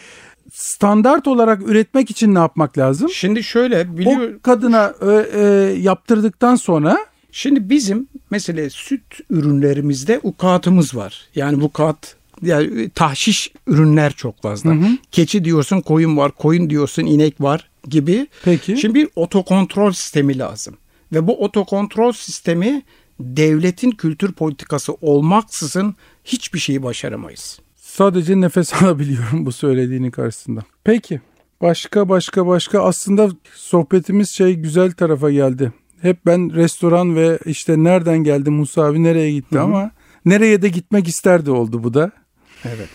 standart olarak üretmek için ne yapmak lazım? Şimdi şöyle biliyor O kadına ö- e, yaptırdıktan sonra Şimdi bizim mesela süt ürünlerimizde ukatımız var. Yani vukat yani tahşiş ürünler çok fazla. Keçi diyorsun koyun var, koyun diyorsun inek var gibi. Peki. Şimdi bir otokontrol sistemi lazım. Ve bu otokontrol sistemi devletin kültür politikası olmaksızın hiçbir şeyi başaramayız. Sadece nefes alabiliyorum bu söylediğinin karşısında. Peki başka başka başka aslında sohbetimiz şey güzel tarafa geldi. Hep ben restoran ve işte nereden geldi Musa abi nereye gitti Hı-hı. ama nereye de gitmek isterdi oldu bu da. Evet.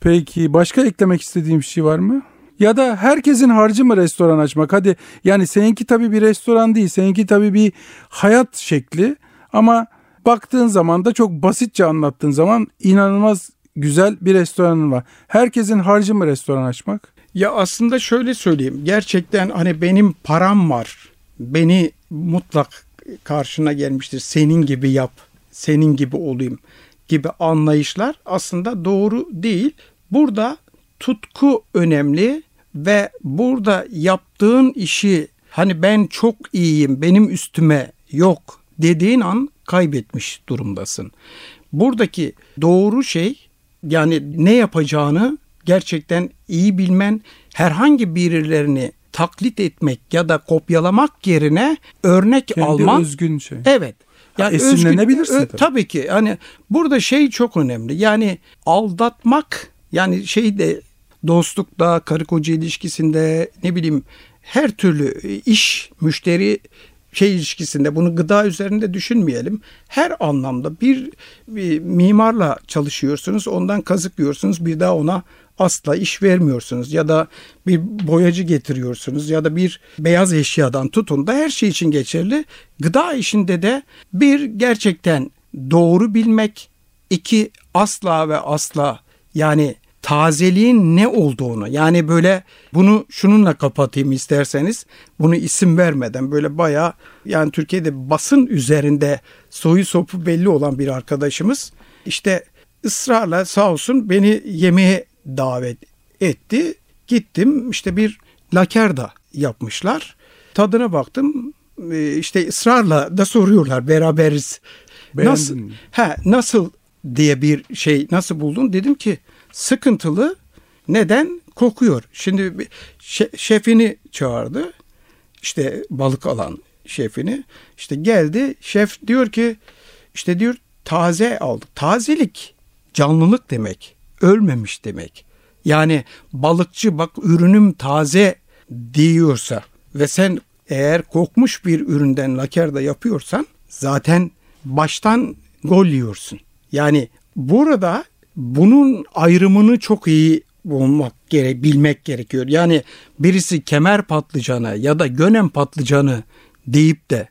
Peki başka eklemek istediğim bir şey var mı? Ya da herkesin harcı mı restoran açmak? Hadi yani seninki tabii bir restoran değil. Seninki tabii bir hayat şekli. Ama baktığın zaman da çok basitçe anlattığın zaman inanılmaz güzel bir restoranın var. Herkesin harcı mı restoran açmak? Ya aslında şöyle söyleyeyim. Gerçekten hani benim param var. Beni mutlak karşına gelmiştir. Senin gibi yap. Senin gibi olayım gibi anlayışlar aslında doğru değil. Burada tutku önemli ve burada yaptığın işi hani ben çok iyiyim benim üstüme yok dediğin an kaybetmiş durumdasın. Buradaki doğru şey yani ne yapacağını gerçekten iyi bilmen, herhangi birilerini taklit etmek ya da kopyalamak yerine örnek Kendi alman. özgün şey. Evet. Yani esinlenebilirsin özgün, tabii. tabii ki. Hani burada şey çok önemli. Yani aldatmak yani şey de dostlukta, karı koca ilişkisinde ne bileyim her türlü iş, müşteri şey ilişkisinde bunu gıda üzerinde düşünmeyelim. Her anlamda bir, bir mimarla çalışıyorsunuz, ondan kazık yiyorsunuz, bir daha ona asla iş vermiyorsunuz ya da bir boyacı getiriyorsunuz ya da bir beyaz eşyadan tutun da her şey için geçerli. Gıda işinde de bir gerçekten doğru bilmek, iki asla ve asla yani tazeliğin ne olduğunu yani böyle bunu şununla kapatayım isterseniz bunu isim vermeden böyle baya yani Türkiye'de basın üzerinde soyu sopu belli olan bir arkadaşımız işte ısrarla sağ olsun beni yemeğe davet etti. Gittim işte bir lakerda yapmışlar. Tadına baktım e, işte ısrarla da soruyorlar beraberiz. Beğendin nasıl, mi? He, nasıl diye bir şey nasıl buldun? Dedim ki sıkıntılı. Neden? Kokuyor. Şimdi şefini çağırdı. İşte balık alan şefini. İşte geldi. Şef diyor ki işte diyor taze aldık. Tazelik canlılık demek. Ölmemiş demek. Yani balıkçı bak ürünüm taze diyorsa ve sen eğer kokmuş bir üründen lakerda yapıyorsan zaten baştan gol yiyorsun. Yani burada bunun ayrımını çok iyi bulmak gerek, bilmek gerekiyor. Yani birisi kemer patlıcanı ya da gönem patlıcanı deyip de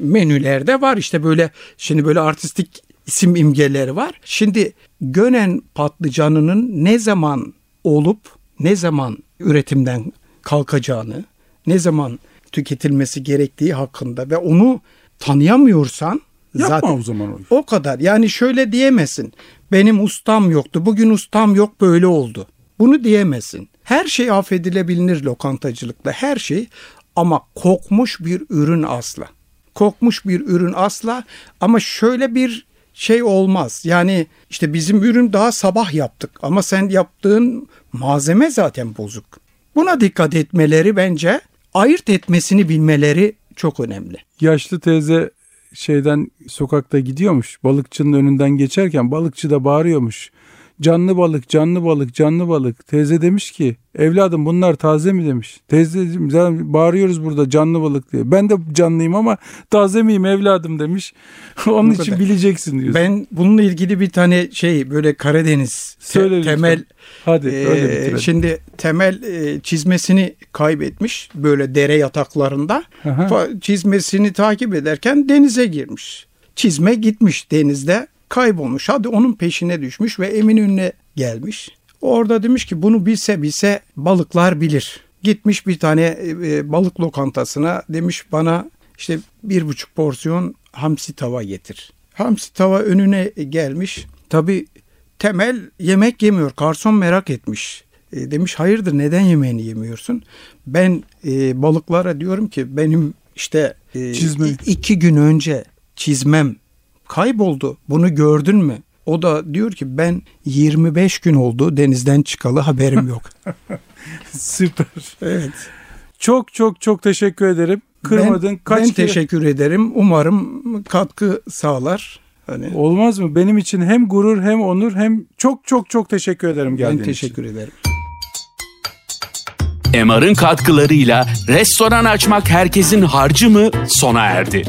menülerde var işte böyle şimdi böyle artistik isim imgeleri var. Şimdi gönen patlıcanının ne zaman olup ne zaman üretimden kalkacağını, ne zaman tüketilmesi gerektiği hakkında ve onu tanıyamıyorsan Yapma zaten o zaman o. O kadar. Yani şöyle diyemesin. Benim ustam yoktu. Bugün ustam yok böyle oldu. Bunu diyemesin. Her şey affedilebilir lokantacılıkta. Her şey ama kokmuş bir ürün asla. Kokmuş bir ürün asla ama şöyle bir şey olmaz. Yani işte bizim ürün daha sabah yaptık ama sen yaptığın malzeme zaten bozuk. Buna dikkat etmeleri bence ayırt etmesini bilmeleri çok önemli. Yaşlı teyze şeyden sokakta gidiyormuş. Balıkçının önünden geçerken balıkçı da bağırıyormuş. Canlı balık, canlı balık, canlı balık. Teyze demiş ki evladım bunlar taze mi demiş. Teyzeciğim bağırıyoruz burada canlı balık diye. Ben de canlıyım ama taze miyim evladım demiş. Onun Bu için kadar. bileceksin diyor. Ben bununla ilgili bir tane şey böyle Karadeniz Söyle temel lütfen. Hadi e, öyle. Şimdi temel e, çizmesini kaybetmiş böyle dere yataklarında. Aha. Çizmesini takip ederken denize girmiş. Çizme gitmiş denizde kaybolmuş. Hadi onun peşine düşmüş ve Eminönü'ne gelmiş. Orada demiş ki bunu bilse bilse balıklar bilir. Gitmiş bir tane e, e, balık lokantasına demiş bana işte bir buçuk porsiyon hamsi tava getir. Hamsi tava önüne gelmiş. Tabi temel yemek yemiyor. Karson merak etmiş. E, demiş hayırdır neden yemeğini yemiyorsun? Ben e, balıklara diyorum ki benim işte e, Çizme. iki gün önce çizmem kayboldu. Bunu gördün mü? O da diyor ki ben 25 gün oldu denizden çıkalı haberim yok. Süper. Evet. Çok çok çok teşekkür ederim. kırmadın. Ben, Kaç ben kere... teşekkür ederim. Umarım katkı sağlar. Hani Olmaz mı? Benim için hem gurur hem onur hem çok çok çok teşekkür ederim geldiğin ben için. teşekkür ederim. MR'ın katkılarıyla restoran açmak herkesin harcı mı sona erdi.